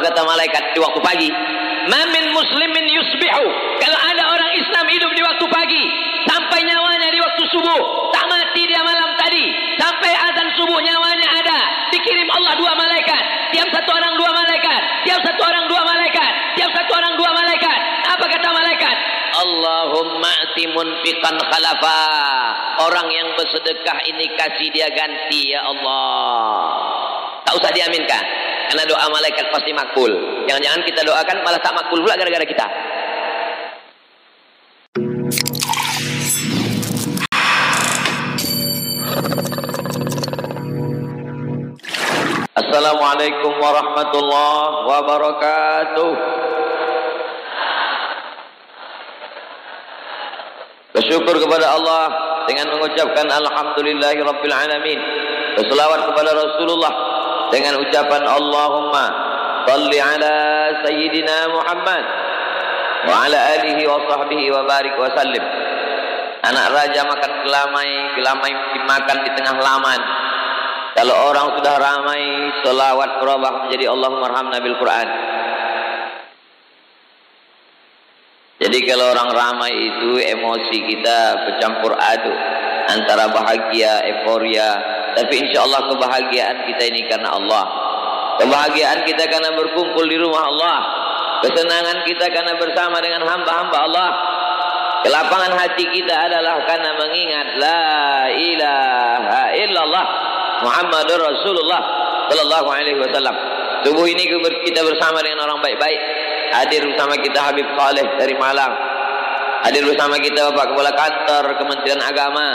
Apa kata malaikat di waktu pagi? Mamin muslimin yusbihu. Kalau ada orang Islam hidup di waktu pagi, sampai nyawanya di waktu subuh, tak mati dia malam tadi, sampai azan subuh nyawanya ada, dikirim Allah dua malaikat, tiap satu orang dua malaikat, tiap satu orang dua malaikat, tiap satu orang dua malaikat. Apa kata malaikat? Allahumma ati munfiqan khalafa. Orang yang bersedekah ini kasih dia ganti ya Allah. Tak usah diaminkan. Karena doa malaikat pasti makbul. Jangan-jangan kita doakan malah tak makbul pula gara-gara kita. Assalamualaikum warahmatullahi wabarakatuh. Bersyukur kepada Allah dengan mengucapkan Alhamdulillahi Rabbil Alamin. Berselawat kepada Rasulullah dengan ucapan Allahumma salli ala Sayyidina Muhammad wa ala alihi wa sahbihi wa barik wa sallim. Anak raja makan gelamai, gelamai dimakan di tengah laman. Kalau orang sudah ramai, selawat berubah menjadi Allahumma arhamna bil Quran. Jadi kalau orang ramai itu emosi kita bercampur aduk antara bahagia, euforia. Tapi insya Allah kebahagiaan kita ini karena Allah. Kebahagiaan kita karena berkumpul di rumah Allah. Kesenangan kita karena bersama dengan hamba-hamba Allah. Kelapangan hati kita adalah karena mengingat La ilaha illallah Muhammadur Rasulullah Sallallahu alaihi wasallam Subuh ini kita bersama dengan orang baik-baik Hadir bersama kita Habib Saleh dari Malang Hadir bersama kita Bapak Kepala Kantor Kementerian Agama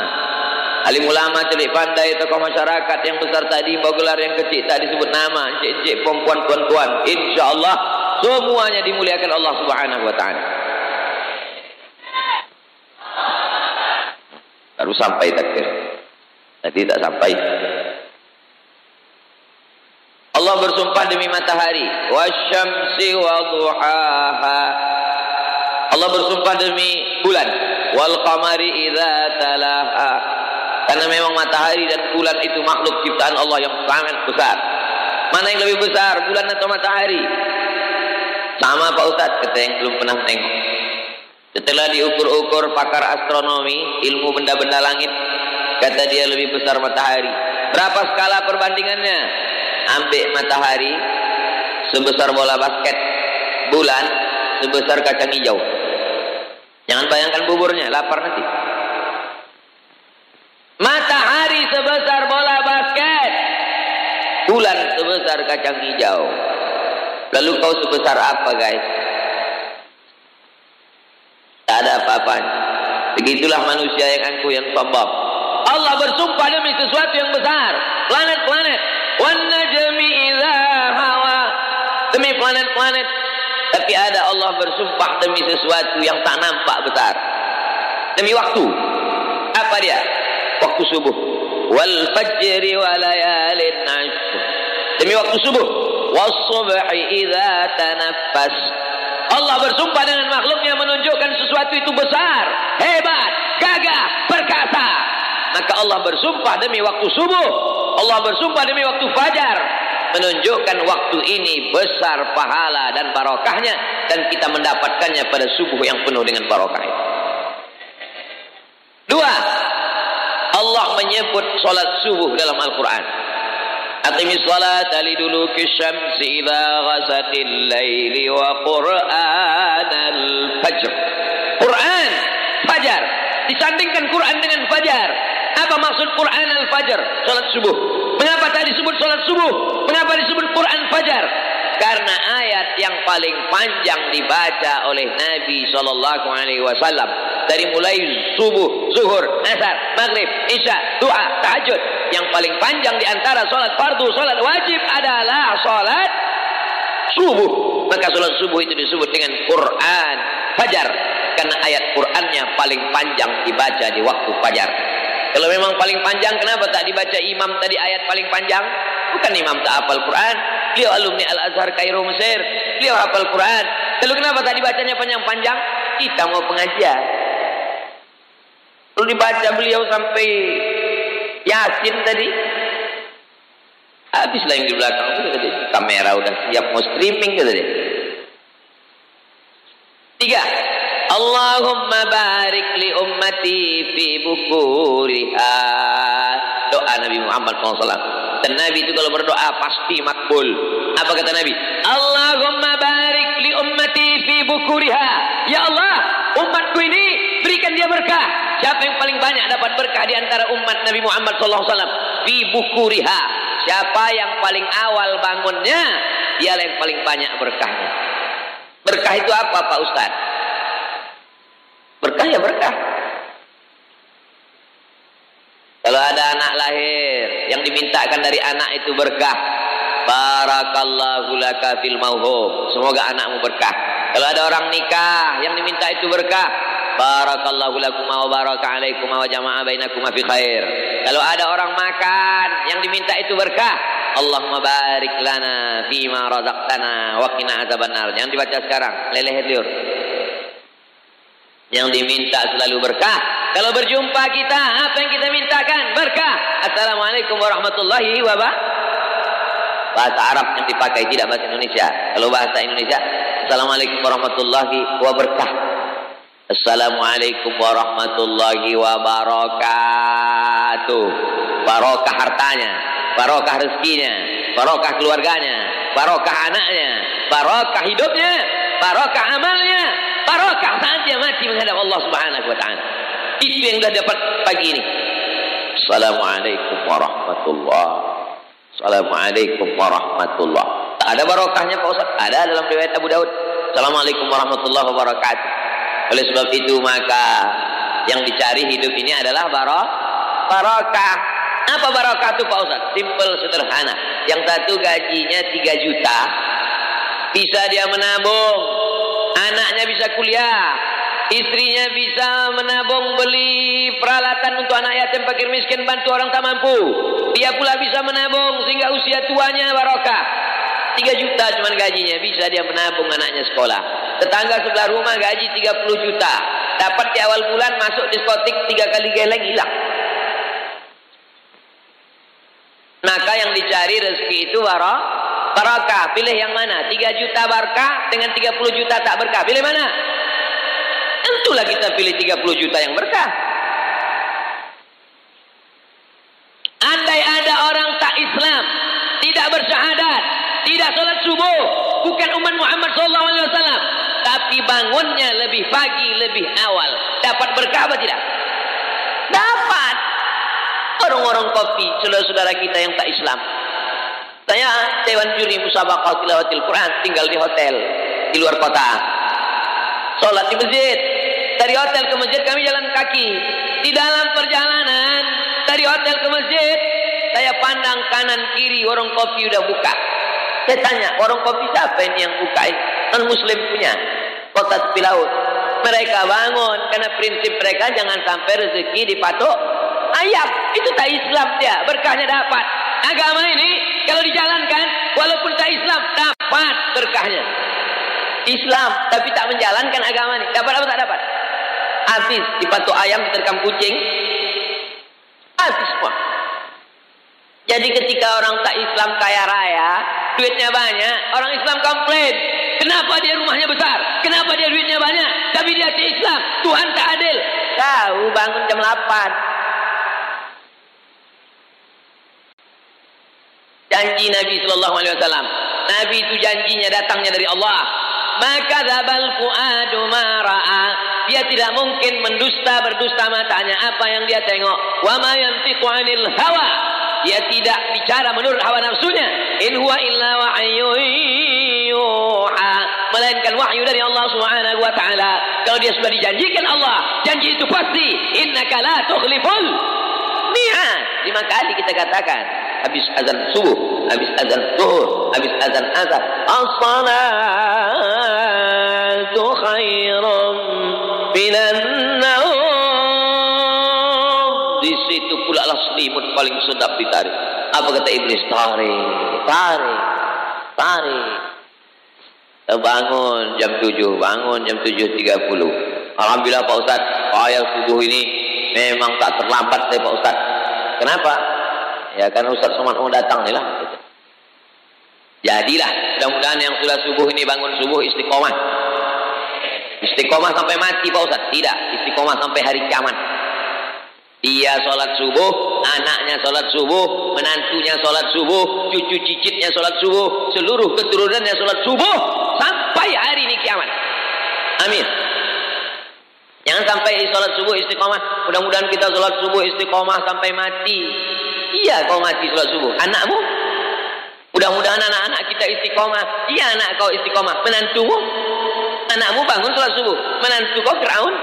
Alim ulama celik pandai tokoh masyarakat yang besar tadi bawa gelar yang kecil tak disebut nama encik-encik perempuan tuan-tuan. Insyaallah semuanya dimuliakan Allah Subhanahu wa taala. Baru sampai takbir. Tadi tak sampai. Allah bersumpah demi matahari. Wasyamsi wa duhaha. Allah bersumpah demi bulan. Wal qamari idza talaha karena memang matahari dan bulan itu makhluk ciptaan Allah yang sangat besar. Mana yang lebih besar bulan atau matahari? Sama Pak Ustaz kata yang belum pernah tengok. Setelah diukur-ukur pakar astronomi ilmu benda-benda langit kata dia lebih besar matahari. Berapa skala perbandingannya? Ambil matahari sebesar bola basket. Bulan sebesar kacang hijau. Jangan bayangkan buburnya lapar nanti matahari sebesar bola basket. Bulan sebesar kacang hijau. Lalu kau sebesar apa guys? Tak ada apa-apanya begitulah manusia yang angkuh yang sombong. Allah bersumpah demi sesuatu yang besar. Planet-planet. Wan najmi hawa. Demi planet-planet. Tapi ada Allah bersumpah demi sesuatu yang tak nampak besar. Demi waktu. Apa dia waktu subuh. Wal fajri wa layalin ashr demi waktu subuh. Was subhi idza tanaffas. Allah bersumpah dengan makhluknya menunjukkan sesuatu itu besar hebat gagah perkasa. Maka Allah bersumpah demi waktu subuh. Allah bersumpah demi waktu fajar. Menunjukkan waktu ini besar pahala dan barokahnya. Dan kita mendapatkannya pada subuh yang penuh dengan barokah itu. Dua, Allah menyebut solat subuh dalam Al-Quran. Aqimi salat liduluki syamsi idza ghasatil laili wa Qur'an al-fajr. Quran, fajar. Disandingkan Quran dengan fajar. Apa maksud Quran al-fajr? Salat subuh. Mengapa tak disebut salat subuh? Mengapa disebut Quran fajar? Karena ayat yang paling panjang dibaca oleh Nabi sallallahu alaihi wasallam dari mulai subuh, zuhur, asar, maghrib, isya, doa, tahajud yang paling panjang di antara salat fardu, salat wajib adalah salat subuh. Maka salat subuh itu disebut dengan Quran fajar karena ayat Qurannya paling panjang dibaca di waktu fajar. Kalau memang paling panjang, kenapa tak dibaca imam tadi ayat paling panjang? Bukan imam tak hafal Quran. Beliau alumni Al-Azhar Kairo Mesir. Beliau hafal Quran. Lalu kenapa tak dibacanya panjang-panjang? Kita mau pengajian. Lalu dibaca beliau sampai Yasin tadi. Habislah yang di belakang itu kata dia, kamera udah siap mau streaming kata dia. Tiga. Allahumma barik li ummati fi bukuriha. Doa Nabi Muhammad SAW. Dan Nabi itu kalau berdoa pasti makbul. Apa kata Nabi? Allahumma barik li ummati bukuriha. Ya Allah, umatku ini berikan dia berkah. Siapa yang paling banyak dapat berkah di antara umat Nabi Muhammad SAW? Fi bukuriha. Siapa yang paling awal bangunnya, dialah yang paling banyak berkahnya. Berkah itu apa Pak Ustaz? Berkah ya berkah. Kalau ada anak lahir, yang dimintakan dari anak itu berkah. Barakallahu laka fil mauhub. Semoga anakmu berkah. Kalau ada orang nikah, yang diminta itu berkah. Barakallahu lakum wa baraka alaikum wa jama'a bainakum fi khair. Kalau ada orang makan, yang diminta itu berkah. Allahumma barik lana fima razaqtana wa qina azabannar. Jangan dibaca sekarang, leleh liur. Yang diminta selalu berkah. Kalau berjumpa kita, apa yang kita mintakan? Berkah. Assalamualaikum warahmatullahi wabarakatuh. Bahasa Arab yang dipakai, tidak bahasa Indonesia. Kalau bahasa Indonesia, Assalamualaikum warahmatullahi wabarakatuh. Assalamualaikum warahmatullahi wabarakatuh. Barokah hartanya, barokah rezekinya, barokah keluarganya, barokah anaknya, barokah hidupnya, barokah amalnya, barokah saat dia mati menghadap Allah Subhanahu wa taala. Itu yang sudah dapat pagi ini. Assalamualaikum warahmatullahi Assalamualaikum warahmatullahi Tak ada barokahnya Pak Ustaz? Ada dalam riwayat Abu Daud. Assalamualaikum warahmatullahi wabarakatuh. Oleh sebab itu maka yang dicari hidup ini adalah barok barokah. Apa barokah itu Pak Ustaz? Simple sederhana. Yang satu gajinya 3 juta. Bisa dia menabung. Anaknya bisa kuliah. Istrinya bisa menabung beli peralatan untuk anak yatim fakir miskin bantu orang tak mampu. Dia pula bisa menabung sehingga usia tuanya barokah. 3 juta cuma gajinya bisa dia menabung anaknya sekolah. Tetangga sebelah rumah gaji 30 juta. Dapat di awal bulan masuk diskotik tiga kali geleng hilang. Maka yang dicari rezeki itu barok, barokah. Pilih yang mana? 3 juta barokah dengan 30 juta tak berkah. Pilih mana? Tentulah kita pilih 30 juta yang berkah. Andai ada orang tak Islam, tidak bersyahadat, tidak sholat subuh, bukan umat Muhammad SAW, tapi bangunnya lebih pagi, lebih awal, dapat berkah apa tidak? Dapat. Orang-orang kopi, saudara-saudara kita yang tak Islam. Saya Dewan Juri Musabaqah Tilawatil Quran tinggal di hotel di luar kota. Sholat di masjid. Dari hotel ke masjid kami jalan kaki. Di dalam perjalanan dari hotel ke masjid, saya pandang kanan kiri warung kopi udah buka. Saya tanya, warung kopi siapa ini yang buka? Non muslim punya. Kota tepi laut. Mereka bangun karena prinsip mereka jangan sampai rezeki dipatok ayam. Itu tak Islam dia, berkahnya dapat. Agama ini kalau dijalankan walaupun tak Islam dapat berkahnya. Islam tapi tak menjalankan agama ini dapat apa tak dapat? Habis dipatok ayam diterkam kucing. Habis semua. Jadi ketika orang tak Islam kaya raya, duitnya banyak, orang Islam komplain. Kenapa dia rumahnya besar? Kenapa dia duitnya banyak? Tapi dia si Islam. Tuhan tak adil. Tahu bangun jam 8. Janji Nabi Wasallam. Nabi itu janjinya datangnya dari Allah. Maka zabal fuadu mara'a. Dia tidak mungkin mendusta berdusta matanya apa yang dia tengok. Wa ma yantiqu 'anil hawa. Dia tidak bicara menurut hawa nafsunya. In huwa illa wahyun yuha. Melainkan wahyu dari Allah Subhanahu wa taala. Kalau dia sudah dijanjikan Allah, janji itu pasti. Innaka la tukhliful mi'ad. Lima kali kita katakan habis azan subuh, habis azan zuhur, habis azan azan. As-salatu khairum minan naum. Di situ pula lah selimut paling sedap ditarik. Apa kata iblis? Tarik, tarik, tarik. Bangun jam 7, bangun jam 7.30. Alhamdulillah Pak Ustaz, ayat subuh ini memang tak terlambat deh Pak Ustaz. Kenapa? Ya kan Ustaz Somad mau datang nih lah. Jadilah, mudah-mudahan yang sudah subuh ini bangun subuh istiqomah. Istiqomah sampai mati Pak Ustaz? Tidak, istiqomah sampai hari kiamat. Dia sholat subuh, anaknya sholat subuh, menantunya sholat subuh, cucu cicitnya sholat subuh, seluruh keturunannya sholat subuh, sampai hari ini kiamat. Amin. Jangan sampai sholat subuh istiqomah. Mudah-mudahan kita sholat subuh istiqomah sampai mati. Iya kau mati sholat subuh. Anakmu? Mudah-mudahan anak-anak kita istiqomah. Iya anak kau istiqomah. Menantumu? Anakmu bangun sholat subuh. Menantu kau Fir'aun?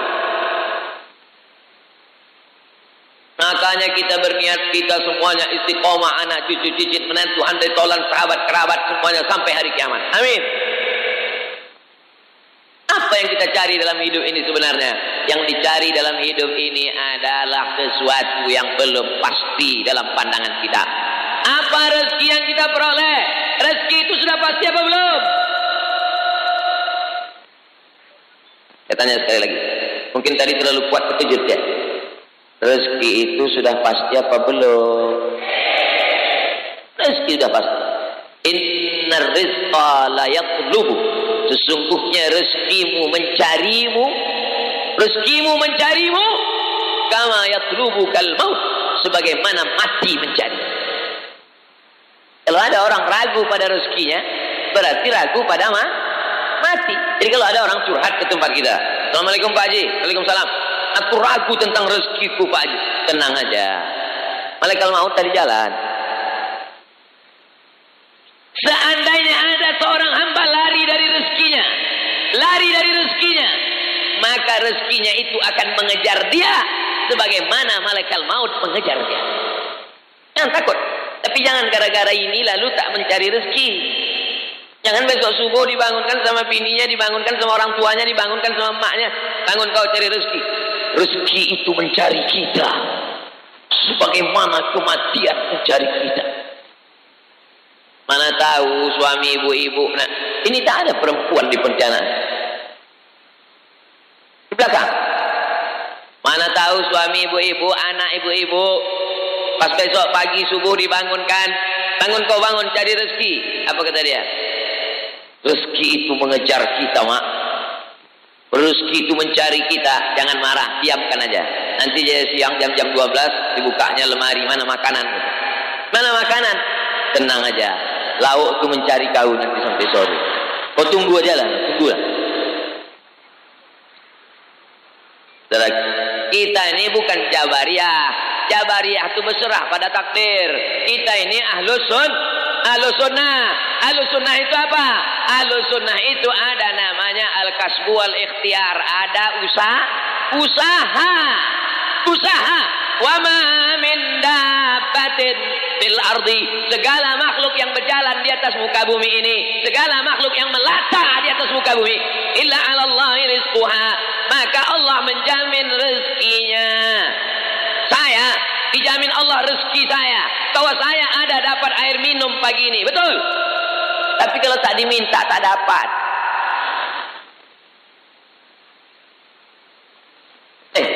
Makanya kita berniat kita semuanya istiqomah anak cucu cicit menantu andai tolan sahabat kerabat semuanya sampai hari kiamat. Amin. Apa yang kita cari dalam hidup ini sebenarnya? Yang dicari dalam hidup ini adalah sesuatu yang belum pasti dalam pandangan kita. Apa rezeki yang kita peroleh? Rezeki itu sudah pasti apa belum? Saya tanya sekali lagi. Mungkin tadi terlalu kuat terkejut ya. Rezeki itu sudah pasti apa belum? Rezeki sudah pasti. Inna rizqa la yatlubu. Sesungguhnya rezekimu mencarimu. Rezekimu mencarimu. Kama yatlubu kal maut. Sebagaimana mati mencari. Kalau ada orang ragu pada rezekinya, berarti ragu pada ma mati. Jadi kalau ada orang curhat ke tempat kita, Assalamualaikum Pak Haji, Waalaikumsalam. Aku ragu tentang rezekiku Pak Haji. Tenang aja. Malaikat maut tadi jalan. Seandainya ada seorang hamba lari dari rezekinya, lari dari rezekinya, maka rezekinya itu akan mengejar dia sebagaimana malaikat maut mengejar dia. Jangan takut. Tapi jangan gara-gara ini lalu tak mencari rezeki. Jangan besok subuh dibangunkan sama bininya, dibangunkan sama orang tuanya, dibangunkan sama emaknya. Bangun kau cari rezeki. Rezeki itu mencari kita. Sebagaimana kematian mencari kita. Mana tahu suami ibu-ibu. Nah, ini tak ada perempuan di perencanaan. Di belakang. Mana tahu suami ibu-ibu, anak ibu-ibu. Pas besok pagi subuh dibangunkan. Bangun kau bangun cari rezeki. Apa kata dia? Rezeki itu mengejar kita, mak. Rezeki itu mencari kita. Jangan marah, diamkan aja. Nanti jadi siang jam-jam 12 dibukanya lemari mana makanan. Mana makanan? Tenang aja. Lauk itu mencari kau nanti sampai sore. Kau tunggu aja lah, tunggu lah. Kita ini bukan Jabariyah. Jabariyah itu berserah pada takdir. Kita ini ahlus sun, ahlus sunnah. Ahlus sunnah itu apa? Ahlus sunnah itu ada namanya al-kasbu wal ikhtiar. Ada usaha, usaha, usaha. Wa ma min dabbatin fil ardi. Segala makhluk yang berjalan di atas muka bumi ini, segala makhluk yang melata di atas muka bumi, illa 'ala Allah rizquha. Maka Allah menjamin rezekinya. Dijamin Allah rezeki saya. Bahwa saya ada dapat air minum pagi ini. Betul? Tapi kalau tak diminta tak dapat. Eh,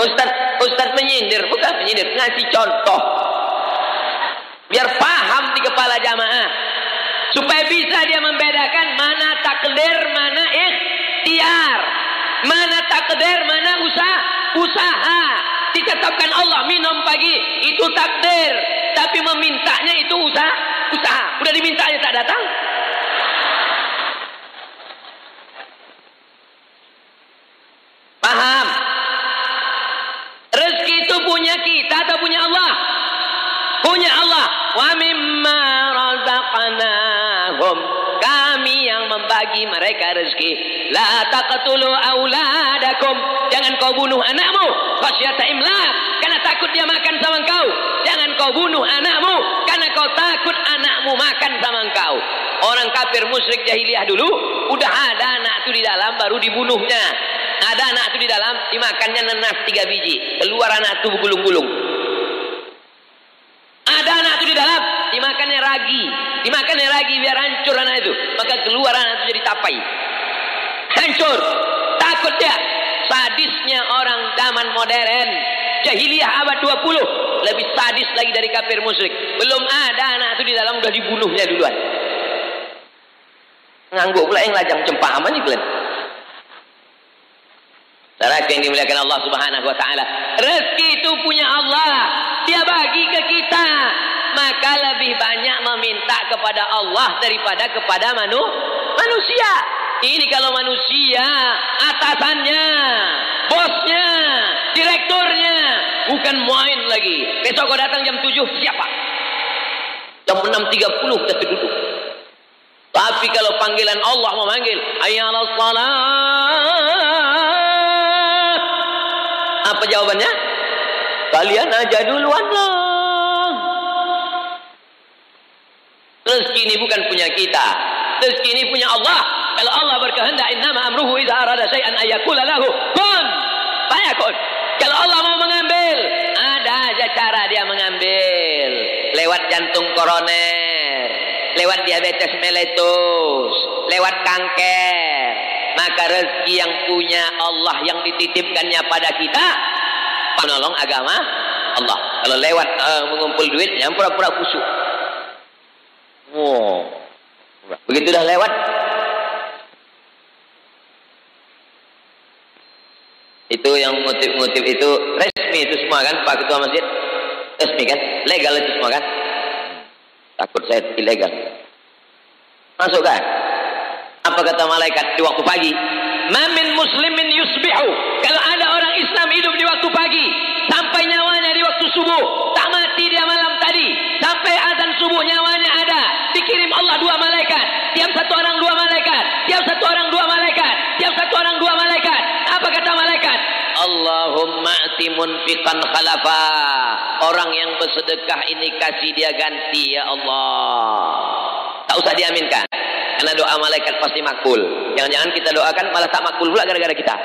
Ustaz, Ustaz menyindir. Bukan menyindir, ngasih contoh. Biar paham di kepala jamaah. Supaya bisa dia membedakan mana takdir, mana ikhtiar. Mana takdir, mana usaha. Usaha. Ditetapkan Allah minum pagi. Itu takdir. Tapi memintanya itu usaha. Usaha. Udah dimintanya tak datang. Paham? Rezeki itu punya kita atau punya Allah? Punya Allah. Wa mimma razaqnahum. Membagi mereka rezeki. La taqtulu auladakum. Jangan kau bunuh anakmu. Khasyata imlak. Karena takut dia makan sama engkau. Jangan kau bunuh anakmu. Karena kau takut anakmu makan sama engkau. Orang kafir musyrik jahiliyah dulu. Udah ada anak itu di dalam baru dibunuhnya. Ada anak itu di dalam dimakannya nenas tiga biji. Keluar anak itu gulung-gulung. Ada anak itu di dalam dimakannya ragi. Dimakannya ragi biar hancur anak itu. Maka keluar anak itu jadi tapai. Hancur. Takut dia. Sadisnya orang zaman modern. Jahiliyah abad 20. Lebih sadis lagi dari kafir musyrik. Belum ada anak itu di dalam udah dibunuhnya duluan. Ngangguk pula yang lajang cempah aman kalian. Saudara yang dimuliakan Allah Subhanahu wa taala. Rezeki itu punya Allah. Dia bagi ke kita. Maka lebih banyak meminta kepada Allah daripada kepada manu manusia. Ini kalau manusia atasannya, bosnya, direkturnya bukan main lagi. Besok kau datang jam 7 siapa? Jam 6.30 kita duduk. Tapi kalau panggilan Allah memanggil, ayyalah salat. Apa jawabannya? Kalian aja duluan lah. Rezeki ini bukan punya kita. Rezeki ini punya Allah. Kalau Allah berkehendak, innama amruhu idza arada syai'an ayakula lahu kun. Fayakun. Kalau Allah mau mengambil, ada aja cara dia mengambil. Lewat jantung koroner, lewat diabetes mellitus, lewat kanker. Maka rezeki yang punya Allah yang dititipkannya pada kita, penolong agama Allah. Kalau lewat uh, mengumpul duit, yang pura-pura kusuk. Wow. Begitu dah lewat, itu yang motif-motif itu resmi itu semua kan Pak Ketua Masjid resmi kan legal itu semua kan takut saya ilegal masuk kan apa kata malaikat? Di waktu pagi. Mamin muslimin yusbihu. Kalau ada orang Islam hidup di waktu pagi sampai nyawanya di waktu subuh tak mati dia malam tadi. Sampai azan subuh nyawanya ada. Dikirim Allah dua malaikat. Tiap satu orang dua malaikat. Tiap satu orang dua malaikat. Tiap satu orang dua malaikat. Apa kata malaikat? Allahumma ati munfiqan khalafa. Orang yang bersedekah ini kasih dia ganti ya Allah. Tak usah diaminkan karena doa malaikat pasti makbul jangan-jangan kita doakan malah tak makbul pula gara-gara kita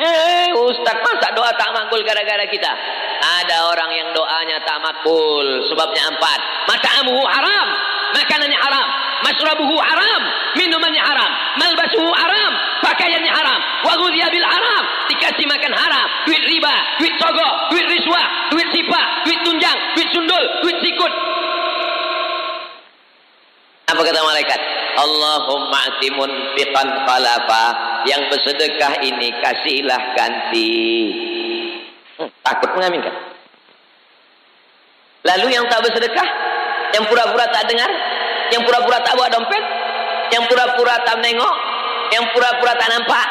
Eh, Ustaz, masa doa tak makbul gara-gara kita? Ada orang yang doanya tak makbul. Sebabnya empat. Mata'amuhu haram. Makanannya haram. Masrabuhu haram. Minumannya haram. Malbasuhu haram. Pakaiannya haram. Wagudhiya bil haram. Dikasih makan haram. Duit riba. Duit togok. Duit riswah. Duit sipah. Duit tunjang. Duit sundul. Duit sikut. Apa kata malaikat? Allahumma atimun fiqan khalafa yang bersedekah ini kasihlah ganti. Hmm, takut mengaminkan. Lalu yang tak bersedekah, yang pura-pura tak dengar, yang pura-pura tak bawa dompet, yang pura-pura tak menengok, yang pura-pura tak nampak.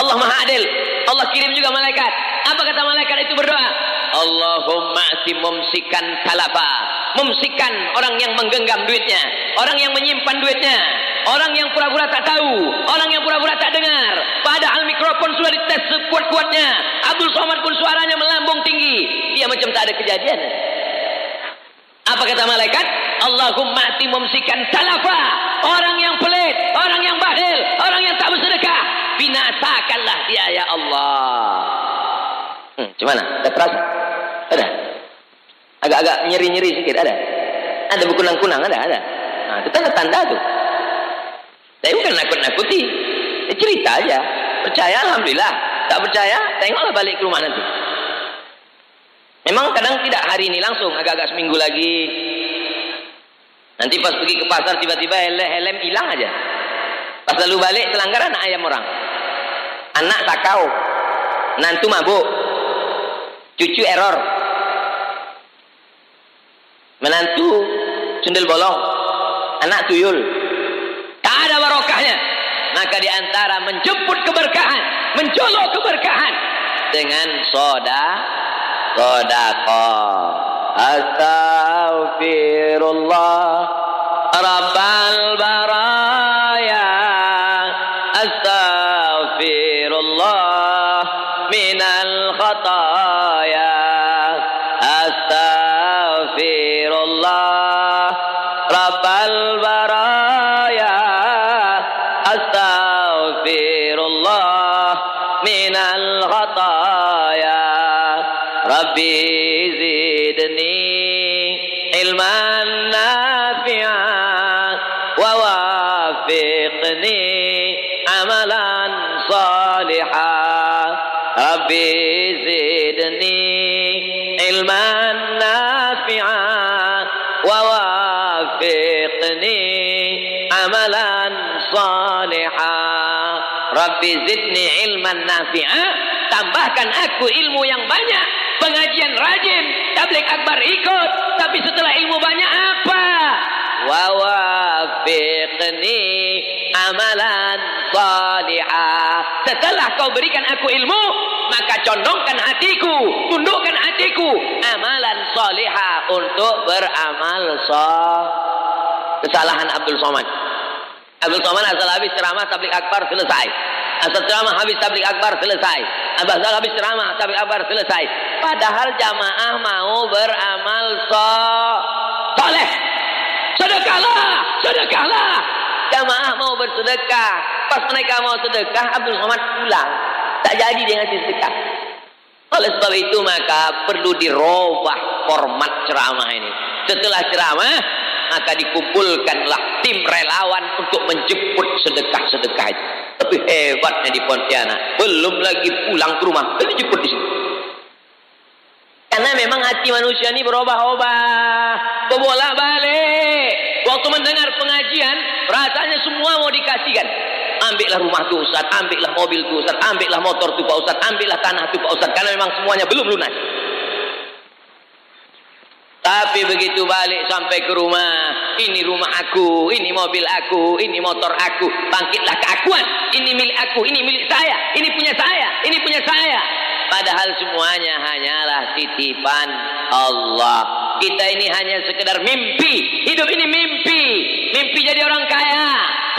Allah Maha Adil. Allah kirim juga malaikat. Apa kata malaikat itu berdoa? Allahumma si mumsikan talafa. Mumsikan orang yang menggenggam duitnya. Orang yang menyimpan duitnya. Orang yang pura-pura tak tahu. Orang yang pura-pura tak dengar. Padahal mikrofon sudah dites sekuat-kuatnya. Abdul Somad pun suaranya melambung tinggi. Dia macam tak ada kejadian. Apa kata malaikat? Allahumma ati mumsikan talafa. Orang yang pelit. Orang yang bakhil. Orang yang tak bersedekah. Binasakanlah dia ya Allah. Hmm, gimana? Ada terasa? Ada? Agak-agak nyeri-nyeri sedikit ada? Ada berkunang-kunang ada? Ada? Nah, itu tanda-tanda tuh. Saya bukan nakut-nakuti. Ya, cerita aja. Percaya Alhamdulillah. Tak percaya, tengoklah balik ke rumah nanti. Memang kadang tidak hari ini langsung. Agak-agak seminggu lagi. Nanti pas pergi ke pasar tiba-tiba helm hilang aja. Pas lalu balik telanggar anak ayam orang. Anak takau. Nantu mabuk. Cucu error. Menantu cendel bolong. Anak tuyul. Tak ada barokahnya. Maka di antara menjemput keberkahan, mencolok keberkahan dengan soda sodaqah. Astaghfirullah Rabbal baraya ilman nafi'ah. Tambahkan aku ilmu yang banyak. Pengajian rajin. Tablik akbar ikut. Tapi setelah ilmu banyak apa? Wawafiqni amalan salihah. Setelah kau berikan aku ilmu, maka condongkan hatiku, tundukkan hatiku amalan salihah untuk beramal salih. Kesalahan Abdul Somad. Abdul Somad asal habis ceramah tablik akbar selesai. Asal ceramah habis tablik akbar selesai. Asal habis ceramah tablik akbar selesai. Padahal jamaah mau beramal soleh. Sedekahlah, sedekahlah. Jamaah mau bersedekah. Pas mereka mau sedekah, Abdul Somad pulang. Tak jadi dia ngasih sedekah. Oleh sebab itu maka perlu dirubah format ceramah ini. Setelah ceramah, maka dikumpulkanlah tim relawan untuk menjemput sedekah-sedekah itu. Tapi hebatnya di Pontianak, belum lagi pulang ke rumah, tapi dijemput di sini. Karena memang hati manusia ini berubah-ubah, berbolak balik. Waktu mendengar pengajian, rasanya semua mau dikasihkan. Ambillah rumah tu Ustaz, ambillah mobil tu Ustaz, ambillah motor tu Pak Ustaz, ambillah tanah tu Pak Ustaz. Karena memang semuanya belum lunas. Tapi begitu balik sampai ke rumah, ini rumah aku, ini mobil aku, ini motor aku, bangkitlah keakuan. Ini milik aku, ini milik saya, ini punya saya, ini punya saya. Padahal semuanya hanyalah titipan Allah. Kita ini hanya sekedar mimpi. Hidup ini mimpi. Mimpi jadi orang kaya,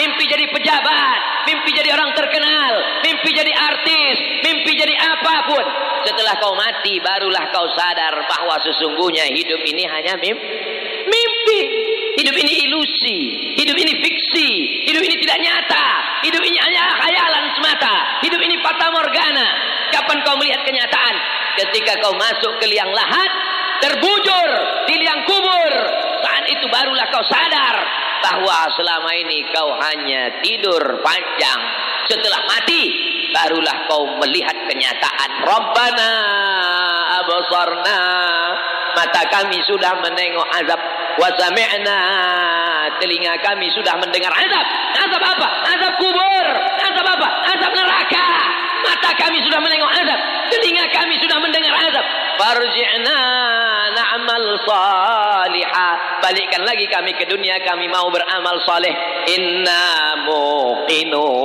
mimpi jadi pejabat, mimpi jadi orang terkenal, mimpi jadi artis, mimpi jadi apa pun. Setelah kau mati barulah kau sadar bahwa sesungguhnya hidup ini hanya mimpi. Mimpi. Hidup ini ilusi, hidup ini fiksi, hidup ini tidak nyata, hidup ini hanya khayalan semata, hidup ini fata morgana. Kapan kau melihat kenyataan? Ketika kau masuk ke liang lahat, terbujur di liang kubur. Saat itu barulah kau sadar bahwa selama ini kau hanya tidur panjang. Setelah mati, barulah kau melihat kenyataan. Rabbana abasarna. Mata kami sudah menengok azab. Wasami'na. Telinga kami sudah mendengar azab. Azab apa? Azab kubur. Azab apa? Azab neraka. Mata kami sudah menengok azab. Telinga kami sudah mendengar azab. Farji'na na'mal salihah. Balikkan lagi kami ke dunia. Kami mau beramal saleh. Inna muqinun.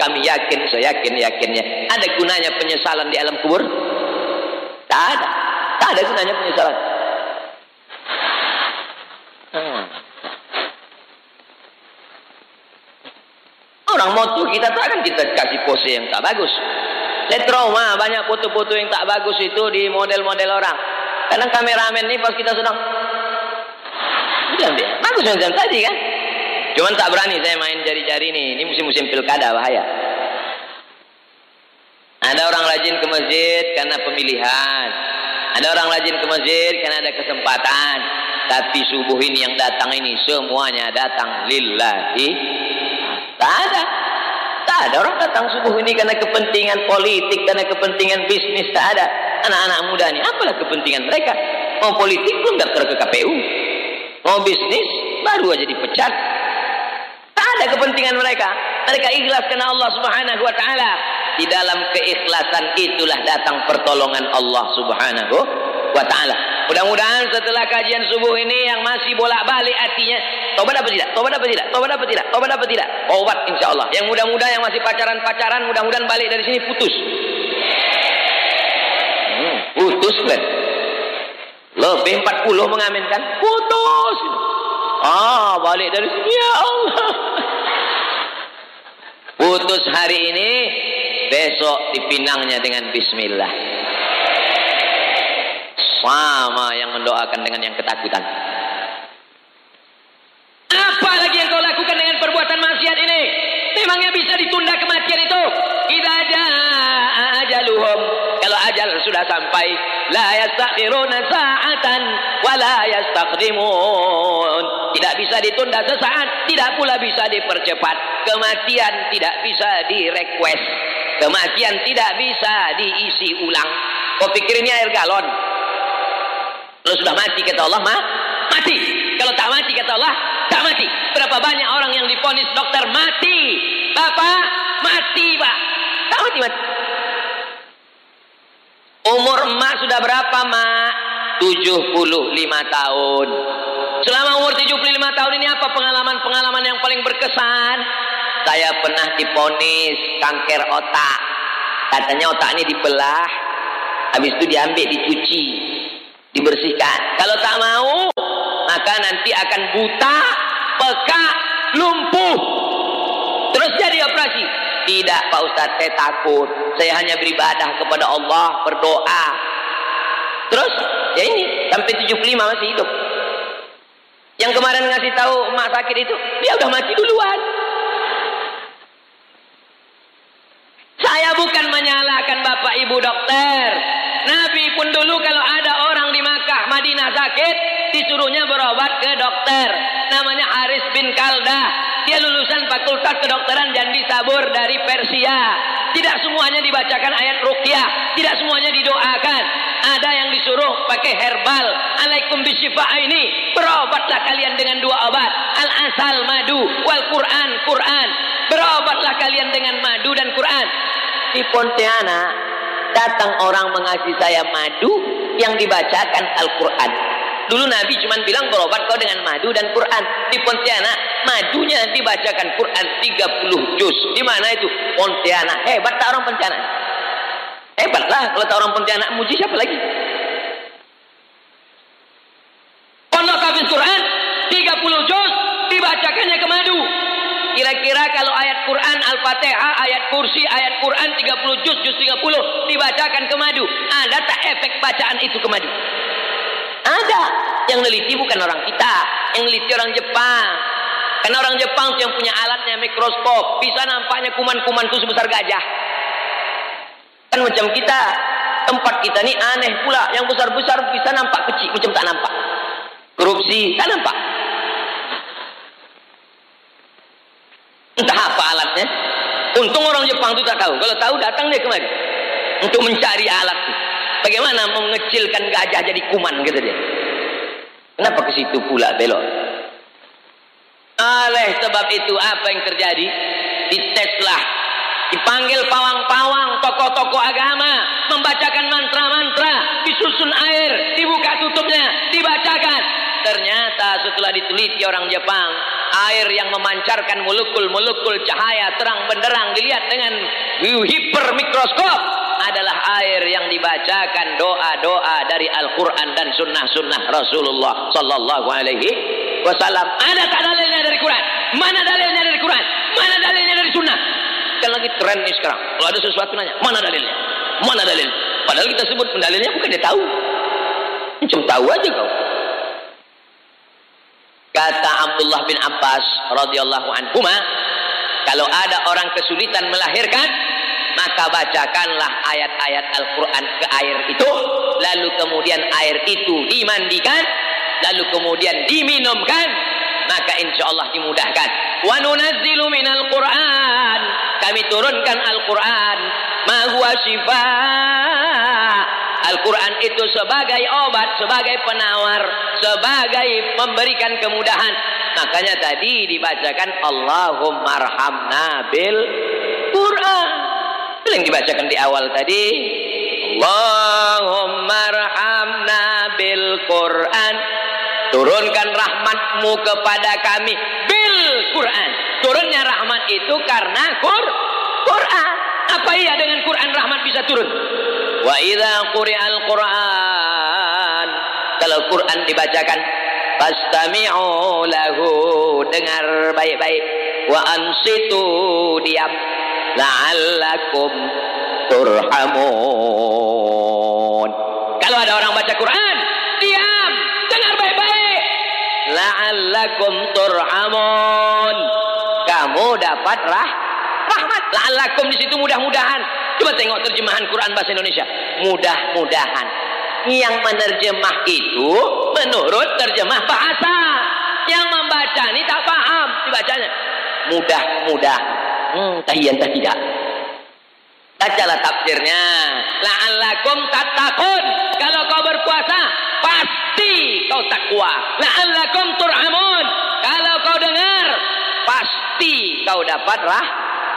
Kami yakin, saya yakin, yakinnya. Ada gunanya penyesalan di alam kubur? Tak ada. Tak ada gunanya penyesalan. Hmm. Orang moto kita tak akan kita kasih pose yang tak bagus. Saya trauma banyak foto-foto yang tak bagus itu di model-model orang. Kadang kameramen ini pas kita sedang dia. Bagus macam tadi kan. Cuman tak berani saya main jari-jari nih. Ini musim-musim pilkada bahaya. Ada orang rajin ke masjid karena pemilihan. Ada orang rajin ke masjid karena ada kesempatan. Tapi subuh ini yang datang ini semuanya datang lillahi. Tak ada. Tak ada orang datang subuh ini karena kepentingan politik, karena kepentingan bisnis. Tak ada. Anak-anak muda ini, apalah kepentingan mereka? Mau politik belum daftar ke KPU. Mau bisnis baru aja dipecat. Tak ada kepentingan mereka. Mereka ikhlas karena Allah Subhanahu wa taala. Di dalam keikhlasan itulah datang pertolongan Allah Subhanahu wa taala. Mudah-mudahan setelah kajian subuh ini yang masih bolak-balik hatinya, tobat apa tidak? Tobat apa tidak? Tobat apa tidak? Tobat apa tidak? Tobat insyaallah. Yang muda-muda yang masih pacaran-pacaran mudah-mudahan balik dari sini putus. Hmm, putus kan? Lebih 40 mengaminkan putus. Ah, balik dari sini ya Allah. Putus hari ini, besok dipinangnya dengan bismillah. Sama yang mendoakan dengan yang ketakutan. Apa lagi yang kau lakukan dengan perbuatan maksiat ini? Memangnya bisa ditunda kematian itu? Idza jaa ajaluhum. Kalau ajal sudah sampai, la yastakhiruna sa'atan wa la yastaqdimun. Tidak bisa ditunda sesaat, tidak pula bisa dipercepat. Kematian tidak bisa direquest. Kematian tidak bisa diisi ulang. Kau pikir ini air galon? Kalau sudah mati kata Allah, ma mati. Kalau tak mati kata Allah, tak mati. Berapa banyak orang yang diponis dokter mati. Bapak, mati, Pak. Tak mati, mati. Umur emak sudah berapa, Mak? 75 tahun. Selama umur 75 tahun ini apa pengalaman-pengalaman yang paling berkesan? Saya pernah diponis kanker otak. Katanya otak ini dibelah, habis itu diambil, dicuci, dibersihkan. Kalau tak mau, maka nanti akan buta, pekak, lumpuh. Terus jadi operasi. Tidak Pak Ustadz, saya takut. Saya hanya beribadah kepada Allah, berdoa. Terus, ya ini, sampai 75 masih hidup. Yang kemarin ngasih tahu emak sakit itu, dia udah mati duluan. Saya bukan menyalahkan bapak ibu dokter. Nabi pun dulu kalau ada orang Madinah sakit, disuruhnya berobat ke dokter. Namanya Haris bin Kaldah. Dia lulusan fakultas kedokteran Jandi Sabur dari Persia. Tidak semuanya dibacakan ayat rukyah. Tidak semuanya didoakan. Ada yang disuruh pakai herbal. Alaikum bisyifa ini. Berobatlah kalian dengan dua obat. Al-asal madu. Wal Quran. Quran. Berobatlah kalian dengan madu dan Quran. Di Pontianak datang orang mengasih saya madu yang dibacakan Al-Quran. Dulu Nabi cuma bilang berobat kau dengan madu dan Quran. Di Pontianak, madunya dibacakan Quran 30 juz. Di mana itu? Pontianak. Hebat tak orang Pontianak? Hebat lah kalau tak orang Pontianak. Muji siapa lagi? Pondok habis Quran 30 juz dibacakannya ke madu. Kira-kira kalau ayat Quran Al-Fatihah, ayat kursi, ayat Quran 30 juz, juz 30 dibacakan ke madu. Ada tak efek bacaan itu ke madu? Ada. Yang neliti bukan orang kita, yang neliti orang Jepang. Karena orang Jepang itu yang punya alatnya mikroskop, bisa nampaknya kuman-kuman itu sebesar gajah. Kan macam kita, tempat kita ini aneh pula, yang besar-besar bisa nampak kecil, macam tak nampak. Korupsi, tak nampak. Entah apa alatnya. Untung orang Jepang itu tak tahu. Kalau tahu datang dia kemari. Untuk mencari alat. Bagaimana mengecilkan gajah jadi kuman gitu dia. Kenapa ke situ pula belok? Oleh sebab itu apa yang terjadi? Diteslah. Dipanggil pawang-pawang, tokoh-tokoh agama, membacakan mantra-mantra, disusun air, dibuka tutupnya, dibacakan. Ternyata setelah diteliti orang Jepang, air yang memancarkan molekul-molekul cahaya terang benderang dilihat dengan hipermikroskop adalah air yang dibacakan doa-doa dari Al-Quran dan sunnah-sunnah Rasulullah Sallallahu Alaihi Wasallam. Ada tak dalilnya dari Quran? Mana dalilnya dari Quran? Mana dalilnya dari sunnah? Kan lagi tren nih sekarang. Kalau ada sesuatu nanya, mana dalilnya? Mana dalilnya? Padahal kita sebut pendalilnya bukan dia tahu. Cuma tahu aja kau. Kata Abdullah bin Abbas radhiyallahu anhu, kalau ada orang kesulitan melahirkan, maka bacakanlah ayat-ayat Al-Quran ke air itu, lalu kemudian air itu dimandikan, lalu kemudian diminumkan, maka insya Allah dimudahkan. Wa nunazzilu minal Quran. Kami turunkan Al-Quran. Ma huwa shifa. Al-Quran itu sebagai obat, sebagai penawar, sebagai memberikan kemudahan. Makanya tadi dibacakan Allahumma arhamna bil Quran. Itu yang dibacakan di awal tadi. Allahumma arhamna bil Quran. Turunkan rahmatmu kepada kami bil Quran. Turunnya rahmat itu karena Qur Quran. Apa iya dengan Quran rahmat bisa turun? Wa idza quri'al Quran. Kalau Quran dibacakan, fastami'u lahu. Dengar baik-baik. Wa ansitu diam. La'allakum turhamun. Kalau ada orang baca Quran, diam. Dengar baik-baik. La'allakum turhamun. Kamu dapat rah rahmat. La'allakum di situ mudah-mudahan. Coba tengok terjemahan Quran bahasa Indonesia. Mudah-mudahan. Yang menerjemah itu menurut terjemah bahasa. Yang membaca ini tak paham dibacanya. Mudah-mudah. Hmm, tahiyan tak tidak. Bacalah tafsirnya. La'allakum tattaqun. Kalau kau berpuasa, pasti kau takwa. La'allakum turhamun. Kalau kau dengar kau dapat rah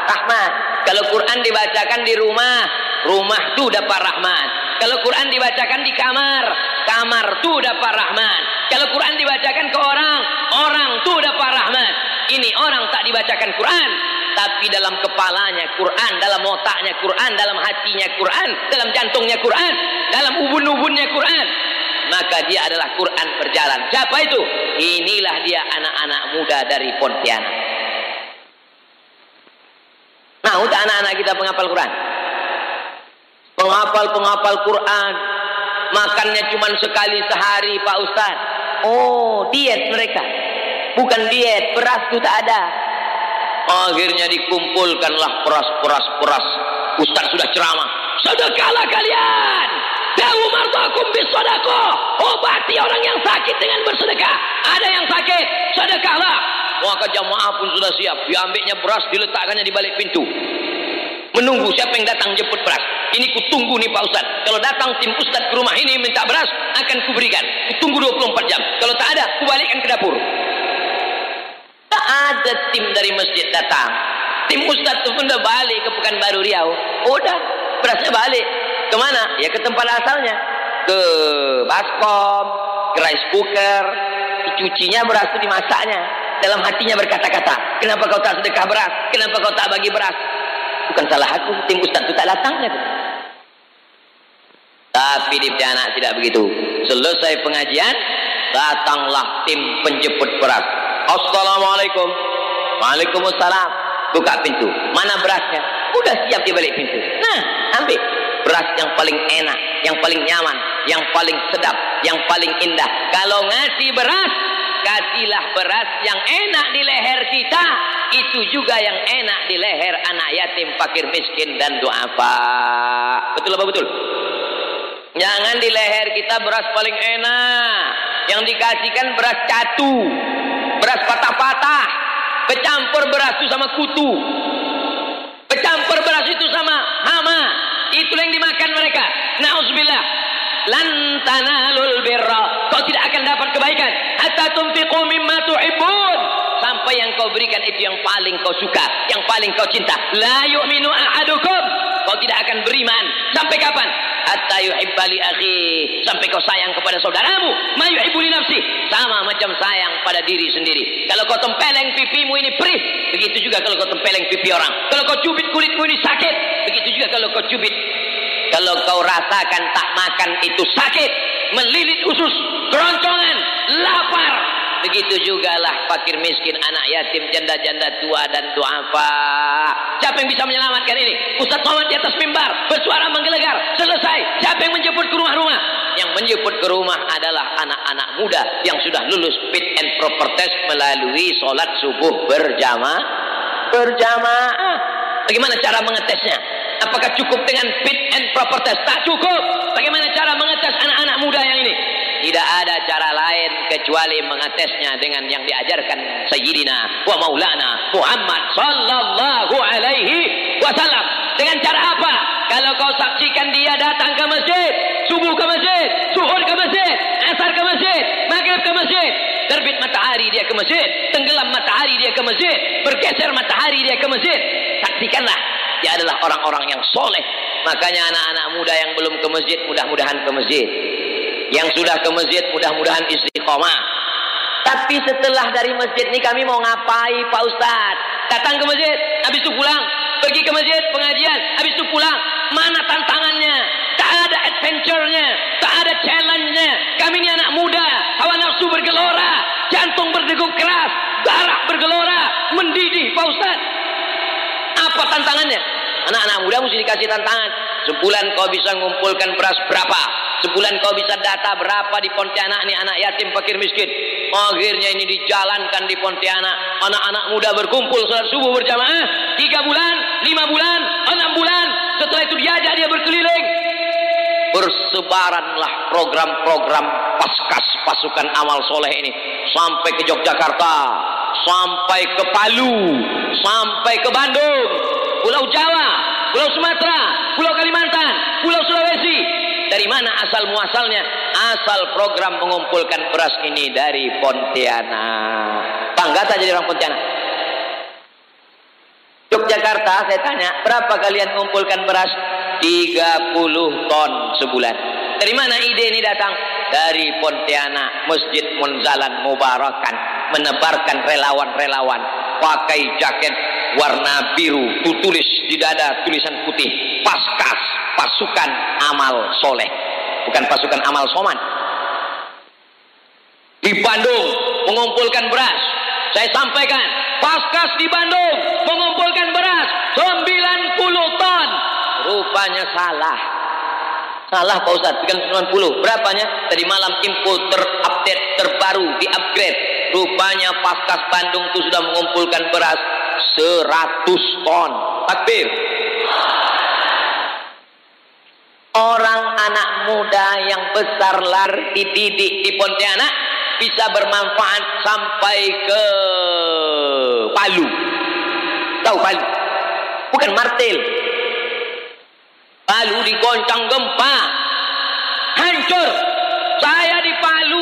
rahmat. Kalau Quran dibacakan di rumah, rumah tuh dapat rahmat. Kalau Quran dibacakan di kamar, kamar tuh dapat rahmat. Kalau Quran dibacakan ke orang, orang tuh dapat rahmat. Ini orang tak dibacakan Quran, tapi dalam kepalanya Quran, dalam otaknya Quran, dalam hatinya Quran, dalam jantungnya Quran, dalam ubun-ubunnya Quran. Maka dia adalah Quran berjalan. Siapa itu? Inilah dia anak-anak muda dari Pontianak. Nah, untuk anak-anak kita penghafal Quran. Penghafal-penghafal Quran. Makannya cuma sekali sehari Pak Ustaz. Oh, diet mereka. Bukan diet, beras itu tak ada. Akhirnya dikumpulkanlah peras-peras-peras. Ustaz sudah ceramah. Sedekahlah kalian. Dawu mardakum bisodako. Obati orang yang sakit dengan bersedekah. Ada yang sakit, sedekahlah. Maka jamaah pun sudah siap. Diambilnya beras, diletakkannya di balik pintu. Menunggu siapa yang datang jemput beras. Ini kutunggu nih Pak Ustaz. Kalau datang tim Ustaz ke rumah ini minta beras, akan kuberikan. Kutunggu 24 jam. Kalau tak ada, kubalikkan ke dapur. Tak ada tim dari masjid datang. Tim Ustaz itu pun balik ke Pekanbaru Riau. Udah, berasnya balik. Ke mana? Ya ke tempat asalnya. Ke baskom, ke rice cooker. Dicucinya beras itu dimasaknya. Dalam hatinya berkata-kata, kenapa kau tak sedekah beras? Kenapa kau tak bagi beras? Bukan salah aku, tim Ustaz itu tak datang. Tapi di anak tidak begitu. Selesai pengajian, datanglah tim penjemput beras. Assalamualaikum. Waalaikumsalam. Buka pintu. Mana berasnya? Udah siap di balik pintu. Nah, ambil. Beras yang paling enak, yang paling nyaman, yang paling sedap, yang paling indah. Kalau ngasih beras, kasihlah beras yang enak di leher kita. Itu juga yang enak di leher anak yatim, fakir miskin dan duafa. Betul apa betul? Jangan di leher kita beras paling enak. Yang dikasihkan beras catu. Beras patah-patah. Kecampur beras itu sama kutu. Kecampur beras itu sama hama. Itu yang dimakan mereka. Nauzubillah. Lan tanalul birra. Kau tidak akan dapat kebaikan. Hatta tunfiqu mimma tuhibbun. Sampai yang kau berikan itu yang paling kau suka. Yang paling kau cinta. La yu'minu ahadukum. Kau tidak akan beriman. Sampai kapan? Hatta yuhibba li akhi. Sampai kau sayang kepada saudaramu. Ma yuhibbu li nafsi. Sama macam sayang pada diri sendiri. Kalau kau tempeleng pipimu ini perih. Begitu juga kalau kau tempeleng pipi orang. Kalau kau cubit kulitmu ini sakit. Begitu juga kalau kau cubit kalau kau rasakan tak makan itu sakit, melilit usus, keroncongan, lapar. Begitu juga lah fakir miskin, anak yatim, janda-janda tua dan duafa. Siapa yang bisa menyelamatkan ini? Ustaz Muhammad di atas mimbar, bersuara menggelegar. Selesai. Siapa yang menjemput ke rumah-rumah? Yang menjemput ke rumah adalah anak-anak muda yang sudah lulus fit and proper test melalui sholat subuh berjamaah. Berjamaah. Bagaimana cara mengetesnya? Apakah cukup dengan fit and proper test? Tak cukup. Bagaimana cara mengetes anak-anak muda yang ini? Tidak ada cara lain kecuali mengetesnya dengan yang diajarkan Sayyidina wa Maulana Muhammad sallallahu alaihi wasallam. Dengan cara apa? Kalau kau saksikan dia datang ke masjid, subuh ke masjid, zuhur ke masjid, asar ke masjid, maghrib ke masjid, terbit matahari dia ke masjid, tenggelam matahari dia ke masjid, bergeser matahari dia ke masjid. Saksikanlah dia adalah orang-orang yang soleh. Makanya anak-anak muda yang belum ke masjid, mudah-mudahan ke masjid. Yang sudah ke masjid, mudah-mudahan istiqomah. Tapi setelah dari masjid ini kami mau ngapai Pak Ustaz? Datang ke masjid, habis itu pulang. Pergi ke masjid, pengajian, habis itu pulang. Mana tantangannya? Tak ada adventure-nya, tak ada challenge-nya. Kami ini anak muda, hawa nafsu bergelora, jantung berdegup keras, darah bergelora, mendidih Pak Ustaz. Apa tantangannya? Anak-anak muda mesti dikasih tantangan. Sebulan kau bisa mengumpulkan beras berapa? Sebulan kau bisa data berapa di Pontianak ini anak yatim fakir miskin. Akhirnya ini dijalankan di Pontianak. Anak-anak muda berkumpul salat subuh berjamaah. Tiga bulan, lima bulan, enam bulan. Setelah itu diajak dia berkeliling. Bersebaranlah program-program paskas pasukan amal soleh ini. Sampai ke Yogyakarta. Sampai ke Palu. Sampai ke Bandung. Pulau Jawa. Pulau Sumatera. Pulau Kalimantan. Pulau Sulawesi. Dari mana asal muasalnya? Asal program mengumpulkan beras ini dari Pontianak. Bangga tak jadi orang Pontianak? Yogyakarta saya tanya, berapa kalian mengumpulkan beras? 30 ton sebulan. Dari mana ide ini datang? Dari Pontianak, Masjid Munzalan Mubarakan. Menebarkan relawan-relawan. Pakai jaket warna biru. Tulis di dada tulisan putih. Paskas, pasukan amal soleh. Bukan pasukan amal soman. Di Bandung mengumpulkan beras. Saya sampaikan, Paskas di Bandung mengumpulkan beras 90 ton. Rupanya salah. Salah Pak bukan 90. Berapanya? Tadi malam info terupdate, terbaru, di-upgrade. Rupanya Paskas Bandung itu sudah mengumpulkan beras 100 ton. Takbir. Orang anak muda yang besar lar dididik di Pontianak bisa bermanfaat sampai ke Palu. Tahu Palu? Bukan Martil. Palu digoncang gempa. Hancur. Saya di Palu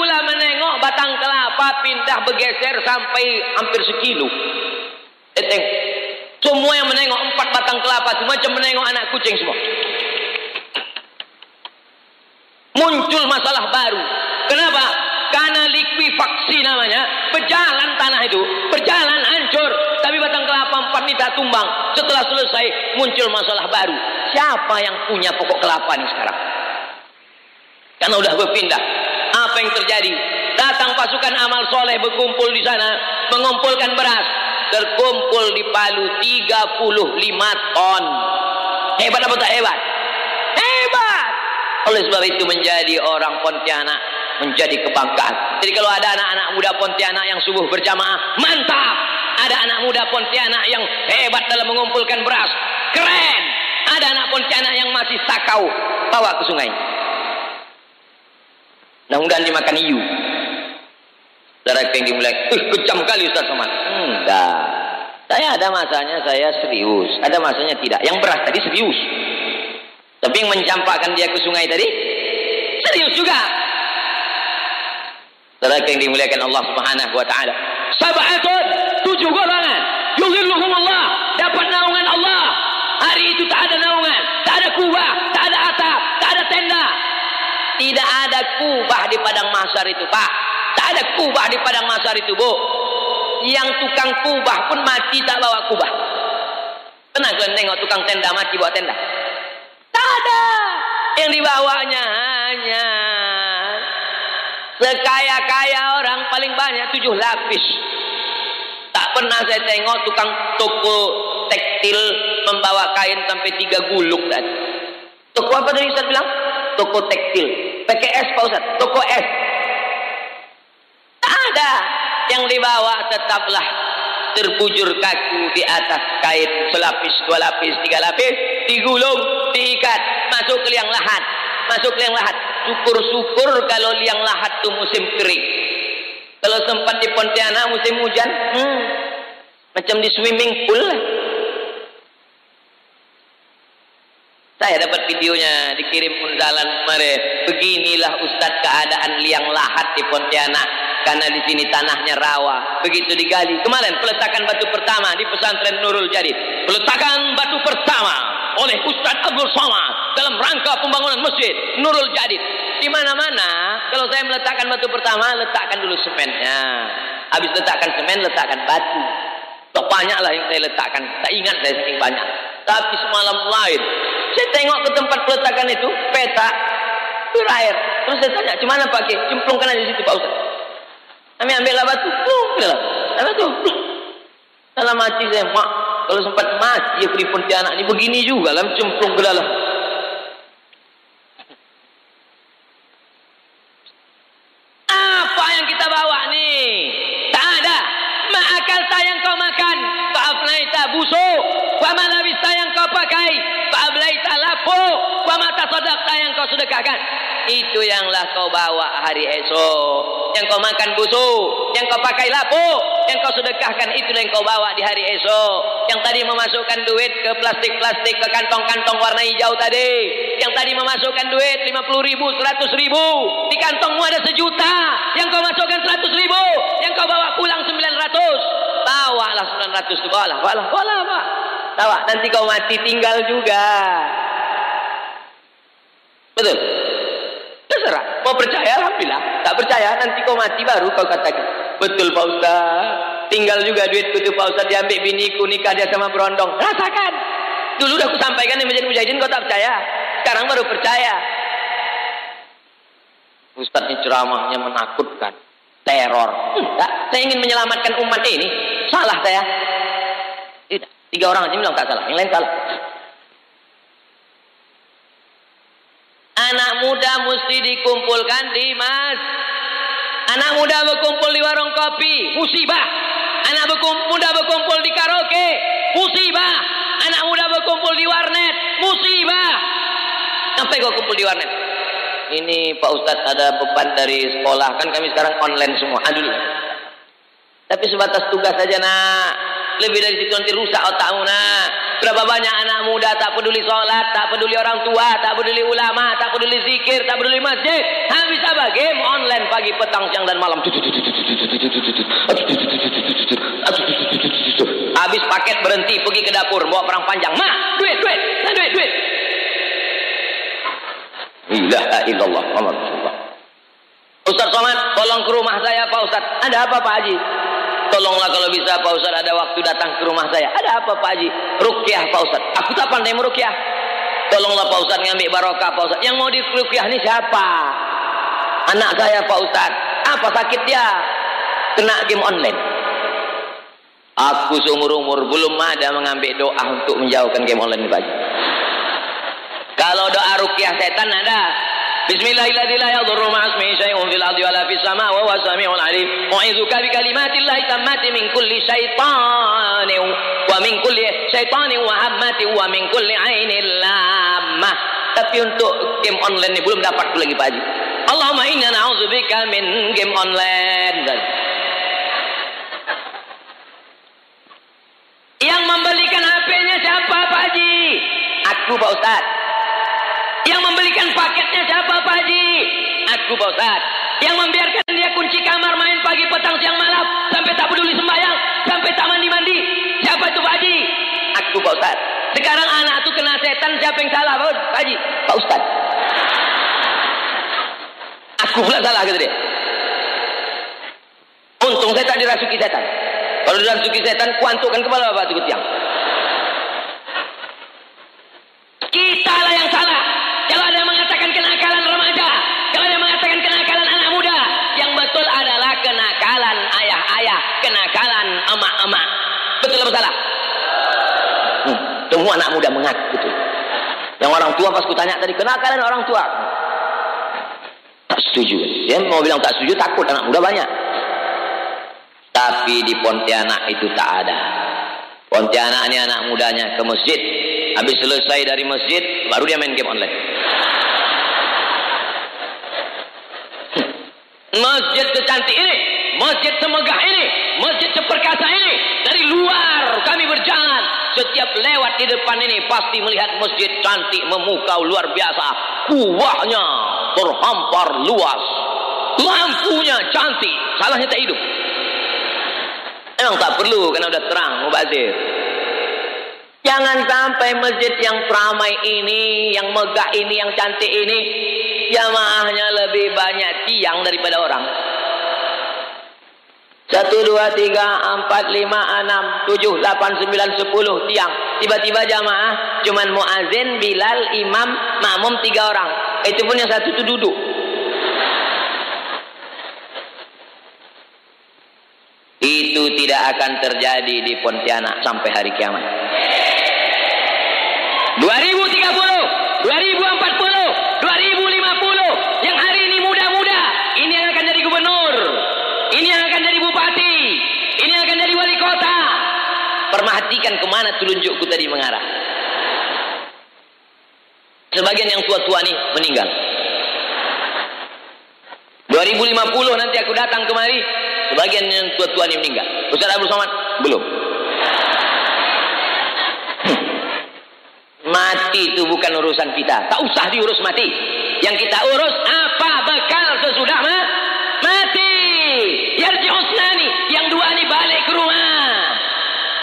kelapa pindah bergeser sampai hampir sekilo. Eteng. Semua yang menengok empat batang kelapa itu macam menengok anak kucing semua. Muncul masalah baru. Kenapa? Karena likuifaksi namanya. Berjalan tanah itu. Berjalan hancur. Tapi batang kelapa empat ini tak tumbang. Setelah selesai muncul masalah baru. Siapa yang punya pokok kelapa ini sekarang? Karena udah berpindah. Apa yang terjadi? Datang pasukan amal soleh berkumpul di sana. Mengumpulkan beras. Terkumpul di Palu 35 ton. Hebat apa tak hebat? Hebat! Oleh sebab itu menjadi orang Pontianak menjadi kebanggaan. Jadi kalau ada anak-anak muda Pontianak yang subuh berjamaah, mantap. Ada anak muda Pontianak yang hebat dalam mengumpulkan beras, keren. Ada anak Pontianak yang masih sakau, bawa ke sungai. Mudah-mudahan dimakan hiu. Saudara yang dimulai, uh, kejam kali Ustaz Somad. Enggak. Saya ada masanya saya serius, ada masanya tidak. Yang beras tadi serius. Tapi yang mencampakkan dia ke sungai tadi serius juga. Saudara yang dimuliakan Allah Subhanahu wa taala. Sab'atun tujuh golongan. Yuzilluhum Allah, dapat naungan Allah. Hari itu tak ada naungan, tak ada kubah, tak ada atap, tak ada tenda. Tidak ada kubah di padang mahsyar itu, Pak. Tak ada kubah di padang mahsyar itu, Bu. Yang tukang kubah pun mati tak bawa kubah. Pernah kalian tengok tukang tenda mati bawa tenda? Tak ada. Yang dibawanya hanya sekaya-kaya orang paling banyak tujuh lapis. Tak pernah saya tengok tukang toko tekstil membawa kain sampai tiga gulung tadi. Toko apa tadi Ustaz bilang? Toko tekstil. PKS Pak Ustaz. Toko S. Ada. Yang dibawa tetaplah terbujur kaku di atas kain selapis, dua lapis, tiga lapis, digulung, diikat, masuk ke liang lahat, masuk ke liang lahat. Syukur-syukur kalau liang lahat itu musim kering. Kalau sempat di Pontianak musim hujan, hmm, macam di swimming pool. Saya dapat videonya dikirim undalan kemarin. Beginilah Ustadz keadaan liang lahat di Pontianak. Karena di sini tanahnya rawa. Begitu digali. Kemarin peletakan batu pertama di pesantren Nurul Jadid. Peletakan batu pertama oleh Ustadz Abdul Somad dalam rangka pembangunan masjid Nurul Jadid. Di mana-mana kalau saya meletakkan batu pertama, letakkan dulu semennya. Habis letakkan semen, letakkan batu. Tak banyaklah yang saya letakkan. Tak ingat saya saking banyak. Tapi semalam lain. Saya tengok ke tempat peletakan itu, peta, berair. Terus saya tanya, gimana pakai? Cemplungkan aja di situ Pak Ustaz. Kami ambillah batu, plung, ambillah. Batu, plung. Dalam hati saya, mak, kalau sempat mati aku di Pontianak ini begini juga lah, cemplung ke dalam. Apa yang kita bawa nih? Tak ada. Maakal yang kau makan, fa'afnaita busuk. Wa malabista yang kau pakai, fa'ablaita lapo. Sadaqta yang kau sedekahkan. Itu yanglah kau bawa hari esok. Yang kau makan busuk, yang kau pakai lapo, yang kau sedekahkan itu yang kau bawa di hari esok. Yang tadi memasukkan duit ke plastik-plastik ke kantong-kantong warna hijau tadi. Yang tadi memasukkan duit 50 ribu, 100 ribu. Di kantongmu ada sejuta. Yang kau masukkan 100 ribu. Yang kau bawa pulang 900. Bawalah 900 itu. Bawalah, bawalah, bawalah, Pak. tawa. Nanti kau mati tinggal juga. Betul. Terserah. Mau percaya, alhamdulillah. Tak percaya, nanti kau mati baru kau katakan. Betul Pak Ustaz. Tinggal juga duitku itu Pak Ustaz diambil biniku nikah dia sama berondong. Rasakan. Dulu udah aku sampaikan di Masjid Mujahidin kau tak percaya. Sekarang baru percaya. Ustaz ini ceramahnya menakutkan. Teror. Enggak. Saya ingin menyelamatkan umat ini. Salah saya. Tidak. Tiga orang aja bilang tak salah. Yang lain salah. Anak muda mesti dikumpulkan di mas. Anak muda berkumpul di warung kopi, musibah. Anak muda berkumpul di karaoke, musibah. Anak muda berkumpul di warnet, musibah. Sampai kau kumpul di warnet. Ini Pak Ustadz ada beban dari sekolah. Kan kami sekarang online semua. Aduh. Tapi sebatas tugas saja nak. Lebih dari situ nanti rusak otakmu nak. Berapa banyak anak muda tak peduli sholat, tak peduli orang tua, tak peduli ulama, tak peduli zikir, tak peduli masjid. Habis apa? Game online pagi, petang, siang dan malam. Habis paket berhenti pergi ke dapur bawa perang panjang. Ma, duit, duit, duit, duit. Ilaha illallah Rasulullah. Ustaz Somad, tolong ke rumah saya Pak Ustaz. Ada apa Pak Haji? Tolonglah kalau bisa Pak Ustaz ada waktu datang ke rumah saya. Ada apa Pak Haji? Rukyah Pak Ustaz. Aku tak pandai merukyah. Tolonglah Pak Ustaz ngambil barokah Pak Ustaz. Yang mau dirukyah ini siapa? Anak saya Pak Ustaz. Apa sakit dia? Kena game online. Aku seumur umur belum ada mengambil doa untuk menjauhkan game online Pak Haji. Kalau doa rukyah setan ada. Wala fis sama' wa huwa samiul alim. U'idzuka bi kalimatillahi tammati min kulli syaitanin wa min kulli syaitanin wa hammati wa min kulli ainin lamah. Tapi untuk game online ini belum dapat lagi Pak Haji. Allahumma inna na'udzubika min game online. Yang membelikan HP-nya siapa Pak Haji? Aku Pak Ustaz. Yang membelikan paketnya siapa Pak Haji? Aku Pak Ustaz. Yang membiarkan dia kunci kamar main pagi petang siang malam sampai tak peduli sembahyang, sampai tak mandi-mandi. Siapa itu Pak Haji? Aku Pak Ustaz. Sekarang anak itu kena setan, siapa yang salah Pak Haji? Pak Ustaz. Aku pula salah kata dia. Untung saya tak dirasuki setan. Kalau dirasuki setan, kuantukkan kepala bapak ke tiang. Kita lah yang salah. Kalau ada yang mengatakan kenakalan remaja, kalau ada yang mengatakan kenakalan anak muda, yang betul adalah kenakalan ayah-ayah, kenakalan emak-emak. Betul atau salah? Hmm, semua anak muda mengaku betul. Yang orang tua pas kutanya tadi, kenakalan orang tua. Tak setuju. Dia mau bilang tak setuju, takut anak muda banyak. Tapi di Pontianak itu tak ada. Pontianak ini anak mudanya ke masjid. Habis selesai dari masjid, baru dia main game online. Masjid secantik ini, masjid semegah ini, masjid seperkasa ini. Dari luar kami berjalan. Setiap lewat di depan ini pasti melihat masjid cantik memukau luar biasa. Kuahnya terhampar luas. Lampunya cantik. Salahnya tak hidup. Emang tak perlu karena udah terang mubazir. Jangan sampai masjid yang ramai ini, yang megah ini, yang cantik ini, jamaahnya lebih banyak tiang daripada orang. Satu, dua, tiga, empat, lima, enam, tujuh, delapan, sembilan, sepuluh tiang. Tiba-tiba jamaah cuman muazin, bilal, imam, makmum tiga orang. Itu pun yang satu itu duduk. Itu tidak akan terjadi di Pontianak sampai hari kiamat. 2030, 2040, 2050, yang hari ini muda-muda, ini yang akan jadi gubernur, ini yang akan jadi bupati, ini yang akan jadi wali kota. Perhatikan ke mana telunjukku tadi mengarah. Sebagian yang tua-tua nih meninggal. 2050 nanti aku datang kemari, sebagian yang tua-tua ini meninggal. Ustaz Abdul Somad belum. Mati itu bukan urusan kita. Tak usah diurus mati. Yang kita urus apa bekal sesudah ma mati.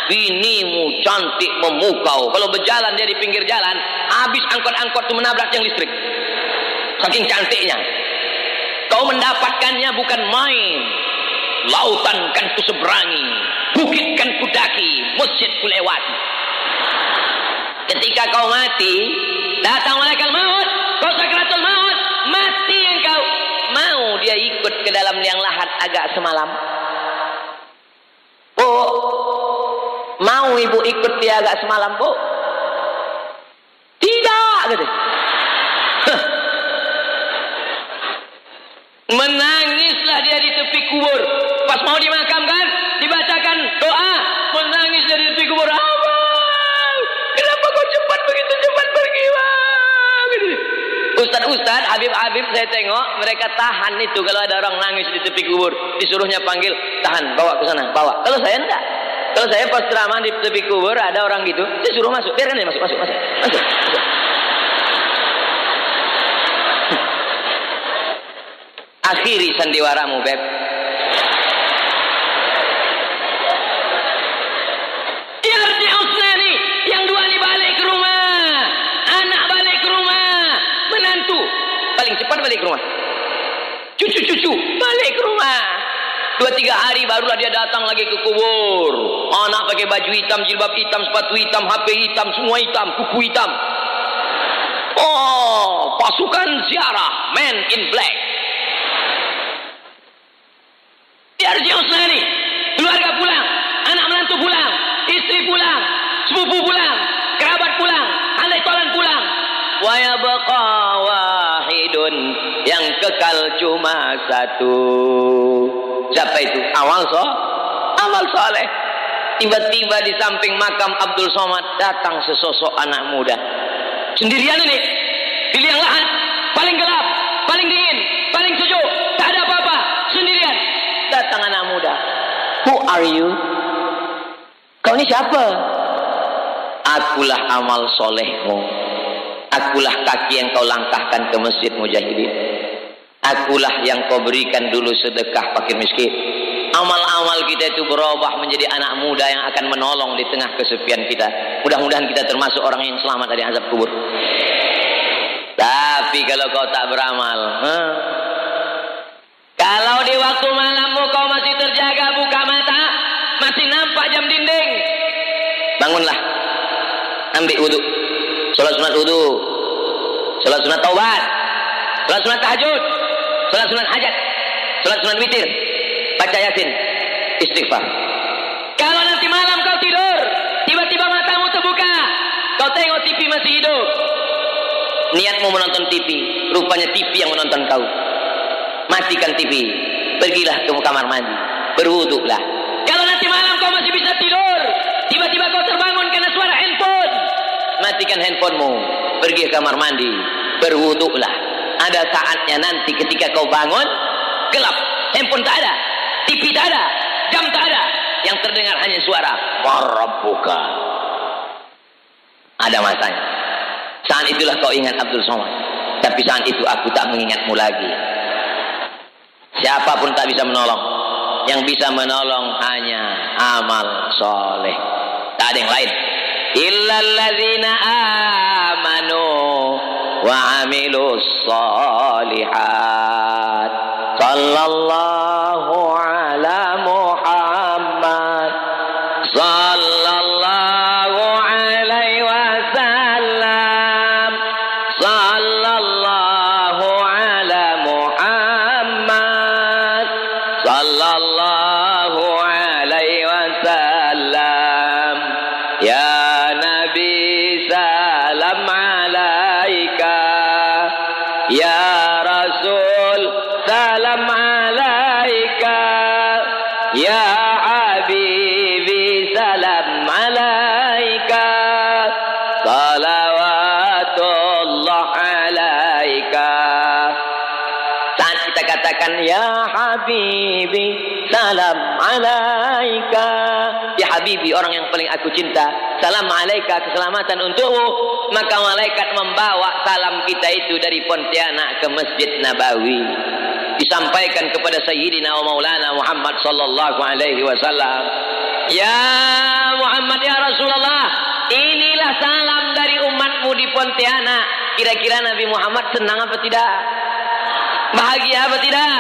Binimu cantik memukau. Kalau berjalan dia di pinggir jalan, habis angkot-angkot itu menabrak yang listrik. Saking cantiknya. Kau mendapatkannya bukan main. Lautan kan ku seberangi, bukit kan ku daki, masjid ku lewati. Ketika kau mati, datang malaikat maut, kau sakratul maut, mati engkau. Mau dia ikut ke dalam liang lahat agak semalam? Mau ibu ikut dia agak semalam, Bu? Tidak, gitu. Menangislah dia di tepi kubur. Pas mau dimakamkan, dibacakan doa. Menangis dia di tepi kubur. Abang, kenapa kau cepat begitu cepat pergi, bang? Gitu. Ustad-ustad, Habib-Habib saya tengok mereka tahan itu kalau ada orang nangis di tepi kubur. Disuruhnya panggil, tahan, bawa ke sana, bawa. Kalau saya enggak. Kalau saya pas ceramah di tepi kubur ada orang gitu, saya suruh masuk. Biarkan dia masuk, masuk, masuk. Masuk. masuk. Akhiri sandiwaramu, Beb. Yang dua ini balik ke rumah. Anak balik ke rumah. Menantu. Paling cepat balik ke rumah. Cucu-cucu balik ke rumah. Dua tiga hari barulah dia datang lagi ke kubur. Anak pakai baju hitam, jilbab hitam, sepatu hitam, HP hitam, semua hitam, kuku hitam. Oh, pasukan ziarah, man in black. Yarji Usnani, keluarga pulang, anak menantu pulang, istri pulang, sepupu pulang, kerabat pulang, andai tolan pulang. Wa yabqa wahidun yang kekal cuma satu. Siapa itu? Amal so, amal soleh. Tiba-tiba di samping makam Abdul Somad datang sesosok anak muda. Sendirian ini, di liang lahat, paling gelap, paling dingin, paling sejuk, tak ada apa-apa, sendirian datang anak muda. Who are you? Kau ini siapa? Akulah amal solehmu. Akulah kaki yang kau langkahkan ke masjid mujahidin. Akulah yang kau berikan dulu sedekah fakir miskin. Amal-amal kita itu berubah menjadi anak muda yang akan menolong di tengah kesepian kita. Mudah-mudahan kita termasuk orang yang selamat dari azab kubur. Tapi kalau kau tak beramal, huh? Kalau di waktu malammu kau masih terjaga buka mata, masih nampak jam dinding, bangunlah, ambil wudhu, sholat sunat wudhu, sholat sunat taubat, sholat sunat tahajud, sholat sunat hajat, sholat sunat witir, baca yasin, istighfar. Kalau nanti malam kau tidur, tiba-tiba matamu terbuka, kau tengok TV masih hidup, niatmu menonton TV, rupanya TV yang menonton kau matikan TV, pergilah ke kamar mandi, berwuduklah. Kalau nanti malam kau masih bisa tidur, tiba-tiba kau terbangun karena suara handphone, matikan handphonemu, pergi ke kamar mandi, berwuduklah. Ada saatnya nanti ketika kau bangun, gelap, handphone tak ada, TV tak ada, jam tak ada, yang terdengar hanya suara Marabbuka. Ada masanya. Saat itulah kau ingat Abdul Somad. Tapi saat itu aku tak mengingatmu lagi. Siapa pun tak bisa menolong. Yang bisa menolong hanya amal soleh. Tak ada yang lain. Illalladzina amanu wa amilus solihat. Sallallahu ala aku cinta Salam alaika keselamatan untukmu Maka malaikat membawa salam kita itu dari Pontianak ke Masjid Nabawi Disampaikan kepada Sayyidina wa Maulana Muhammad sallallahu alaihi wasallam Ya Muhammad salam dari umatmu di Pontianak. Kira-kira Nabi Muhammad senang apa tidak? Bahagia apa tidak?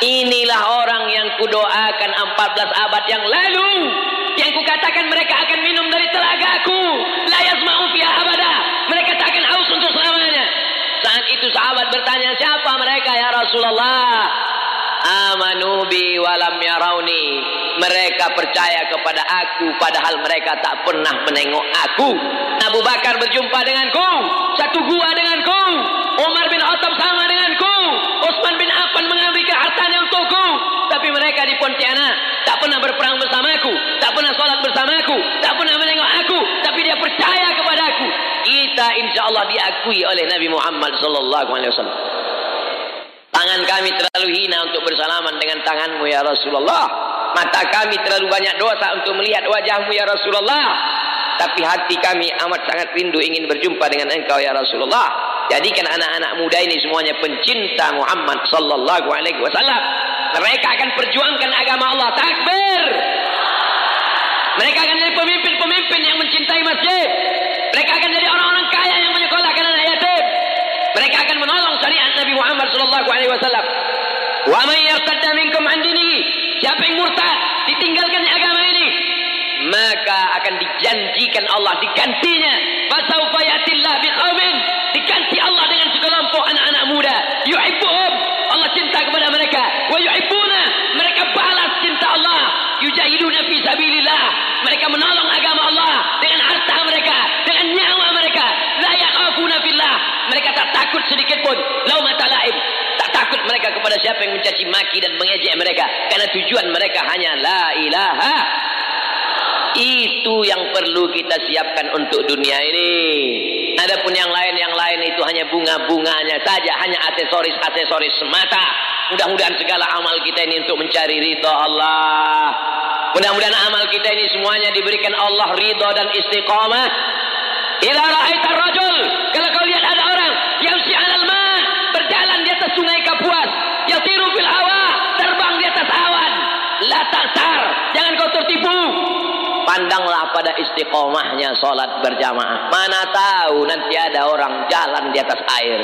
Inilah orang yang kudoakan 14 abad yang lalu. Yang kukatakan mereka akan minum dari telagaku. Layas ma'ufiyah abada. Mereka tak akan haus untuk selamanya. Saat itu sahabat bertanya, siapa mereka ya Rasulullah? Amanu bi walam yarauni. Mereka percaya kepada aku padahal mereka tak pernah menengok aku. Abu Bakar berjumpa denganku, satu gua denganku. Umar bin Khattab sama denganku. Utsman bin Affan mengambil hartanya untukku. Mereka di Pontianak tak pernah berperang bersamaku, tak pernah sholat bersamaku, tak pernah menengok aku, tapi dia percaya kepada aku. Kita insya Allah diakui oleh Nabi Muhammad sallallahu alaihi wasallam. Tangan kami terlalu hina untuk bersalaman dengan tanganmu ya Rasulullah. Mata kami terlalu banyak dosa untuk melihat wajahmu ya Rasulullah. Tapi hati kami amat sangat rindu ingin berjumpa dengan engkau ya Rasulullah. Jadikan anak-anak muda ini semuanya pencinta Muhammad sallallahu alaihi wasallam. Mereka akan perjuangkan agama Allah. Takbir. Mereka akan jadi pemimpin-pemimpin yang mencintai masjid. Mereka akan jadi orang-orang kaya yang menyekolahkan anak yatim. Mereka akan menolong syariat Nabi Muhammad sallallahu alaihi wasallam. Wa man yartadda minkum an dinihi, siapa yang murtad, ditinggalkan agama ini, maka akan dijanjikan Allah digantinya. Fasaufa yatillah biqaumin, diganti Allah dengan sekelompok anak-anak muda. Yuhibbuhum, cinta kepada mereka. Wa yuhibbuna, mereka balas cinta Allah. Yujahiduna fi sabilillah, mereka menolong agama Allah dengan harta mereka, dengan nyawa mereka. La yakhafuna fillah, mereka tak takut sedikit pun. Laumata laib, tak takut mereka kepada siapa yang mencaci maki dan mengejek mereka karena tujuan mereka hanya la ilaha itu yang perlu kita siapkan untuk dunia ini. Adapun yang lain yang lain itu hanya bunga-bunganya saja, hanya aksesoris-aksesoris semata. Mudah-mudahan segala amal kita ini untuk mencari ridha Allah. Mudah-mudahan amal kita ini semuanya diberikan Allah ridha dan istiqamah. Ila ra'aitar rajul, kalau kau lihat ada orang yang si 'alal berjalan di atas sungai Kapuas, yatiru fil hawa, terbang di atas awan. La tasar, jangan kau tertipu. Pandanglah pada istiqomahnya sholat berjamaah. Mana tahu nanti ada orang jalan di atas air.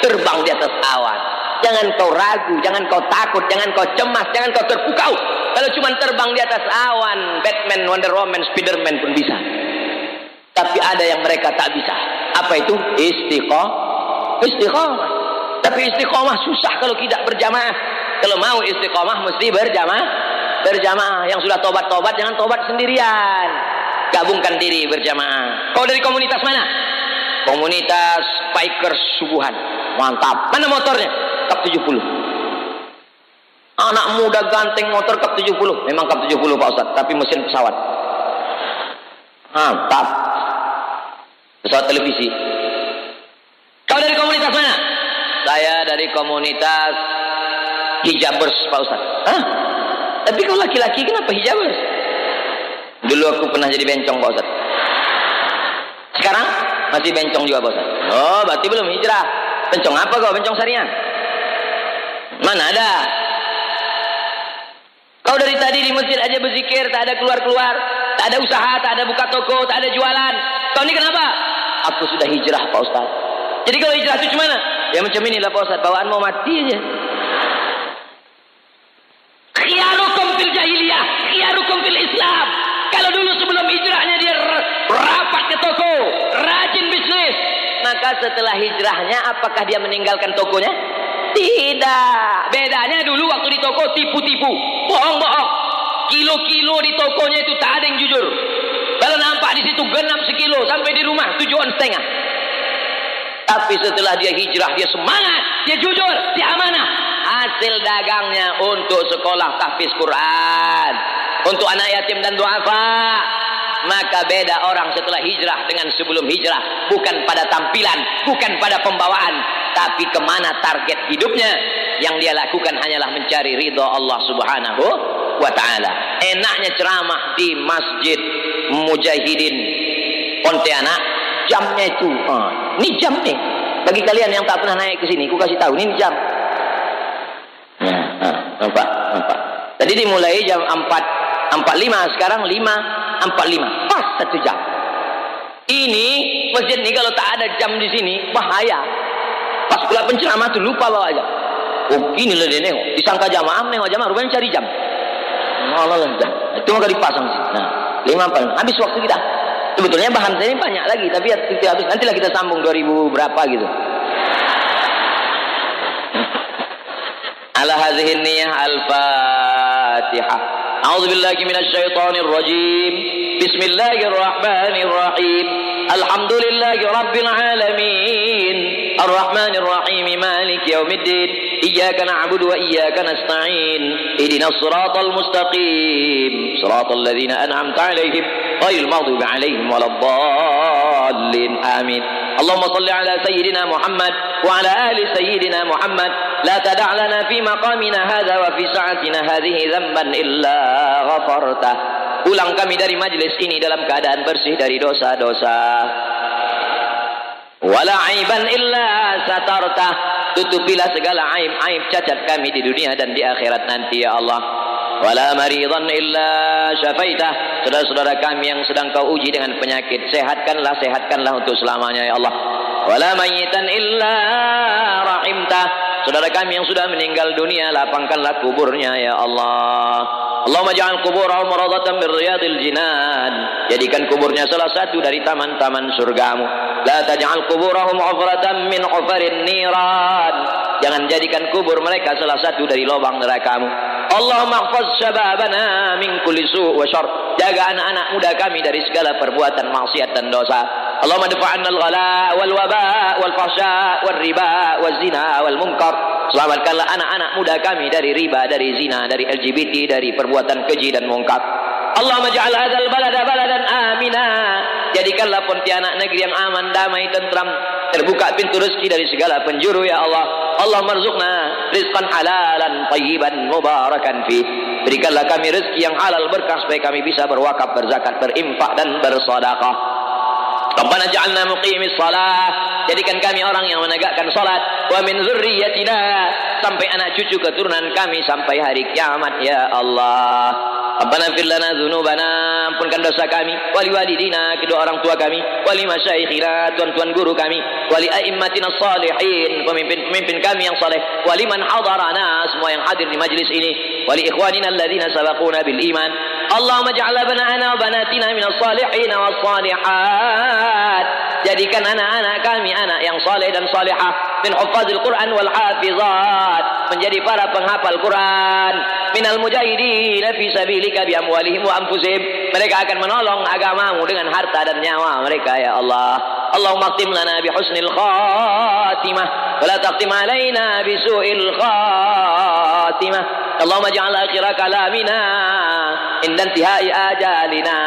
Terbang di atas awan. Jangan kau ragu, jangan kau takut, jangan kau cemas, jangan kau terpukau. Kalau cuma terbang di atas awan, Batman, Wonder Woman, Spiderman pun bisa. Tapi ada yang mereka tak bisa. Apa itu? Istiqomah. Istiqomah. Tapi istiqomah susah kalau tidak berjamaah. Kalau mau istiqomah mesti berjamaah berjamaah. Yang sudah tobat-tobat jangan tobat sendirian. Gabungkan diri berjamaah. Kau dari komunitas mana? Komunitas bikers subuhan. Mantap. Mana motornya? Kap 70 anak muda ganteng motor kap 70 memang kap 70 Pak Ustaz tapi mesin pesawat. Mantap. Pesawat televisi. Kau dari komunitas mana? Saya dari komunitas hijabers Pak Ustaz Hah? Tapi kalau laki-laki kenapa hijabers? Dulu aku pernah jadi bencong Pak Ustaz. Sekarang masih bencong juga Pak Ustaz. Oh, berarti belum hijrah. Bencong apa kau? Bencong syariah? Mana ada? Kau dari tadi di masjid aja berzikir, tak ada keluar-keluar, tak ada usaha, tak ada buka toko, tak ada jualan. Kau ini kenapa? Aku sudah hijrah Pak Ustaz. Jadi kalau hijrah itu cuma Ya macam inilah Pak Ustaz, bawaan mau mati aja. Khiyarukum jahiliyah, khiyarukum fil Islam. Kalau dulu sebelum hijrahnya dia rapat ke toko, rajin bisnis. Maka setelah hijrahnya apakah dia meninggalkan tokonya? Tidak. Bedanya dulu waktu di toko tipu-tipu, bohong-bohong. Kilo-kilo di tokonya itu tak ada yang jujur. Kalau nampak di situ genap sekilo sampai di rumah tujuan setengah. Tapi setelah dia hijrah, dia semangat, dia jujur, dia amanah. Hasil dagangnya untuk sekolah tahfiz Quran. Untuk anak yatim dan duafa. Maka beda orang setelah hijrah dengan sebelum hijrah. Bukan pada tampilan, bukan pada pembawaan. Tapi ke mana target hidupnya. Yang dia lakukan hanyalah mencari ridha Allah subhanahu wa ta'ala. Enaknya ceramah di masjid Mujahidin Pontianak. Jamnya itu. Oh, ini jam nih. Bagi kalian yang tak pernah naik ke sini, aku kasih tahu, ini jam. Nampak, nampak. Tadi dimulai jam 4 45, sekarang 5 45. Pas satu jam. Ini masjid ini kalau tak ada jam di sini bahaya. Pas pula penceramah tuh lupa bawa aja. Oh ini lah dia nengok. Disangka jamaah nengok jamaah rupanya cari jam. Allah lah. Itu nggak dipasang sih. Nah lima apa? Habis waktu kita. Sebetulnya bahan saya ini banyak lagi tapi ya, habis nantilah kita sambung 2000 berapa gitu. Ala hadhihi niyah al-Fatihah. A'udzu billahi minasy syaithanir rajim. Bismillahirrahmanirrahim. الحمد لله رب العالمين الرحمن الرحيم مالك يوم الدين إياك نعبد وإياك نستعين اهدنا الصراط المستقيم صراط الذين أنعمت عليهم غير المغضوب عليهم ولا الضالين آمين اللهم صل على سيدنا محمد وعلى آل سيدنا محمد لا تدع لنا في مقامنا هذا وفي ساعتنا هذه ذنبا إلا غفرته Pulang kami dari majlis ini dalam keadaan bersih dari dosa-dosa. Wala aiban illa satarta. Tutupilah segala aib-aib cacat kami di dunia dan di akhirat nanti ya Allah. Wala maridan illa syafaitah. Saudara-saudara kami yang sedang kau uji dengan penyakit, sehatkanlah, sehatkanlah untuk selamanya ya Allah. Wala mayitan illa rahimtah. Saudara kami yang sudah meninggal dunia, lapangkanlah kuburnya ya Allah. Allahumma ja'al kuburahum rawdatan min riyadil jinan. Jadikan kuburnya salah satu dari taman-taman surgamu. La taj'al kuburahum ufratan min ufarin niran. Jangan jadikan kubur mereka salah satu dari lubang nerakamu. Allahumma ihfaz syababana min kulli su' wa syarr. Jaga anak-anak muda kami dari segala perbuatan maksiat dan dosa. Allahumma dafa'anna al-ghala wal waba wal fahsya wal riba wal zina wal munkar. Selamatkanlah anak-anak muda kami dari riba, dari zina, dari LGBT, dari perbuatan keji dan mungkar. Allah maj'al hadzal balada baladan amina. Jadikanlah Pontianak negeri yang aman, damai, tentram. Terbuka pintu rezeki dari segala penjuru ya Allah. Allah marzukna rizqan halalan tayyiban mubarakan fi. Berikanlah kami rezeki yang halal berkah supaya kami bisa berwakaf, berzakat, berimpak dan bersedekah. Rabbana ja'alna muqimis salah jadikan kami orang yang menegakkan salat wa min dzurriyyatina sampai anak cucu keturunan kami sampai hari kiamat ya Allah Rabbana fir lana dzunubana ampunkan dosa kami wali walidina kedua orang tua kami wali masyayikhina tuan-tuan guru kami wali aimmatina salihin pemimpin-pemimpin kami yang saleh wali man hadarana semua yang hadir di majlis ini wali ikhwanina alladzina sabaquna bil iman. Allahumma ja'al banana wa banatina minas salihin was salihat. Jadikan anak-anak kami anak yang saleh dan salihah min hufazil Quran wal hafizat menjadi para penghafal Quran minal mujahidin fi sabilika bi amwalihim wa anfusihim. Mereka akan menolong agamamu dengan harta dan nyawa mereka ya Allah. Allahumma khtim lana bi husnil khatimah wa la taqtim alaina bi su'il khatimah. Allahumma ja'al akhir kalamina inda intihai ajalina.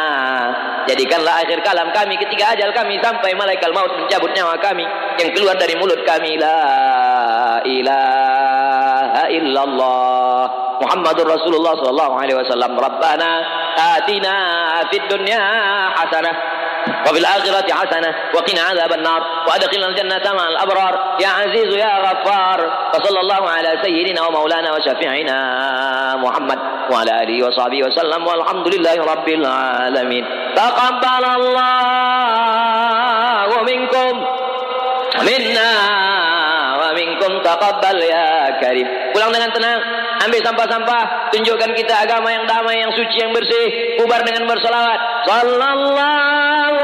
Jadikanlah akhir kalam kami ketika ajal kami sampai malaikat maut mencabut nyawa kami yang keluar dari mulut kami. La ilaha illallah Muhammadur Rasulullah sallallahu alaihi wasallam Rabbana atina fid dunya hasanah وفي الآخرة حسنة وقنا عذاب النار وأدخلنا الجنة مع الأبرار يا عزيز يا غفار وصلى الله على سيدنا ومولانا وشفيعنا محمد وعلى آله وصحبه وسلم والحمد لله رب العالمين تقبل الله منكم منا ومنكم تقبل يا Karim. Pulang dengan tenang, ambil sampah-sampah, tunjukkan kita agama yang damai, yang suci, yang bersih, kubar dengan bersolawat. Sallallahu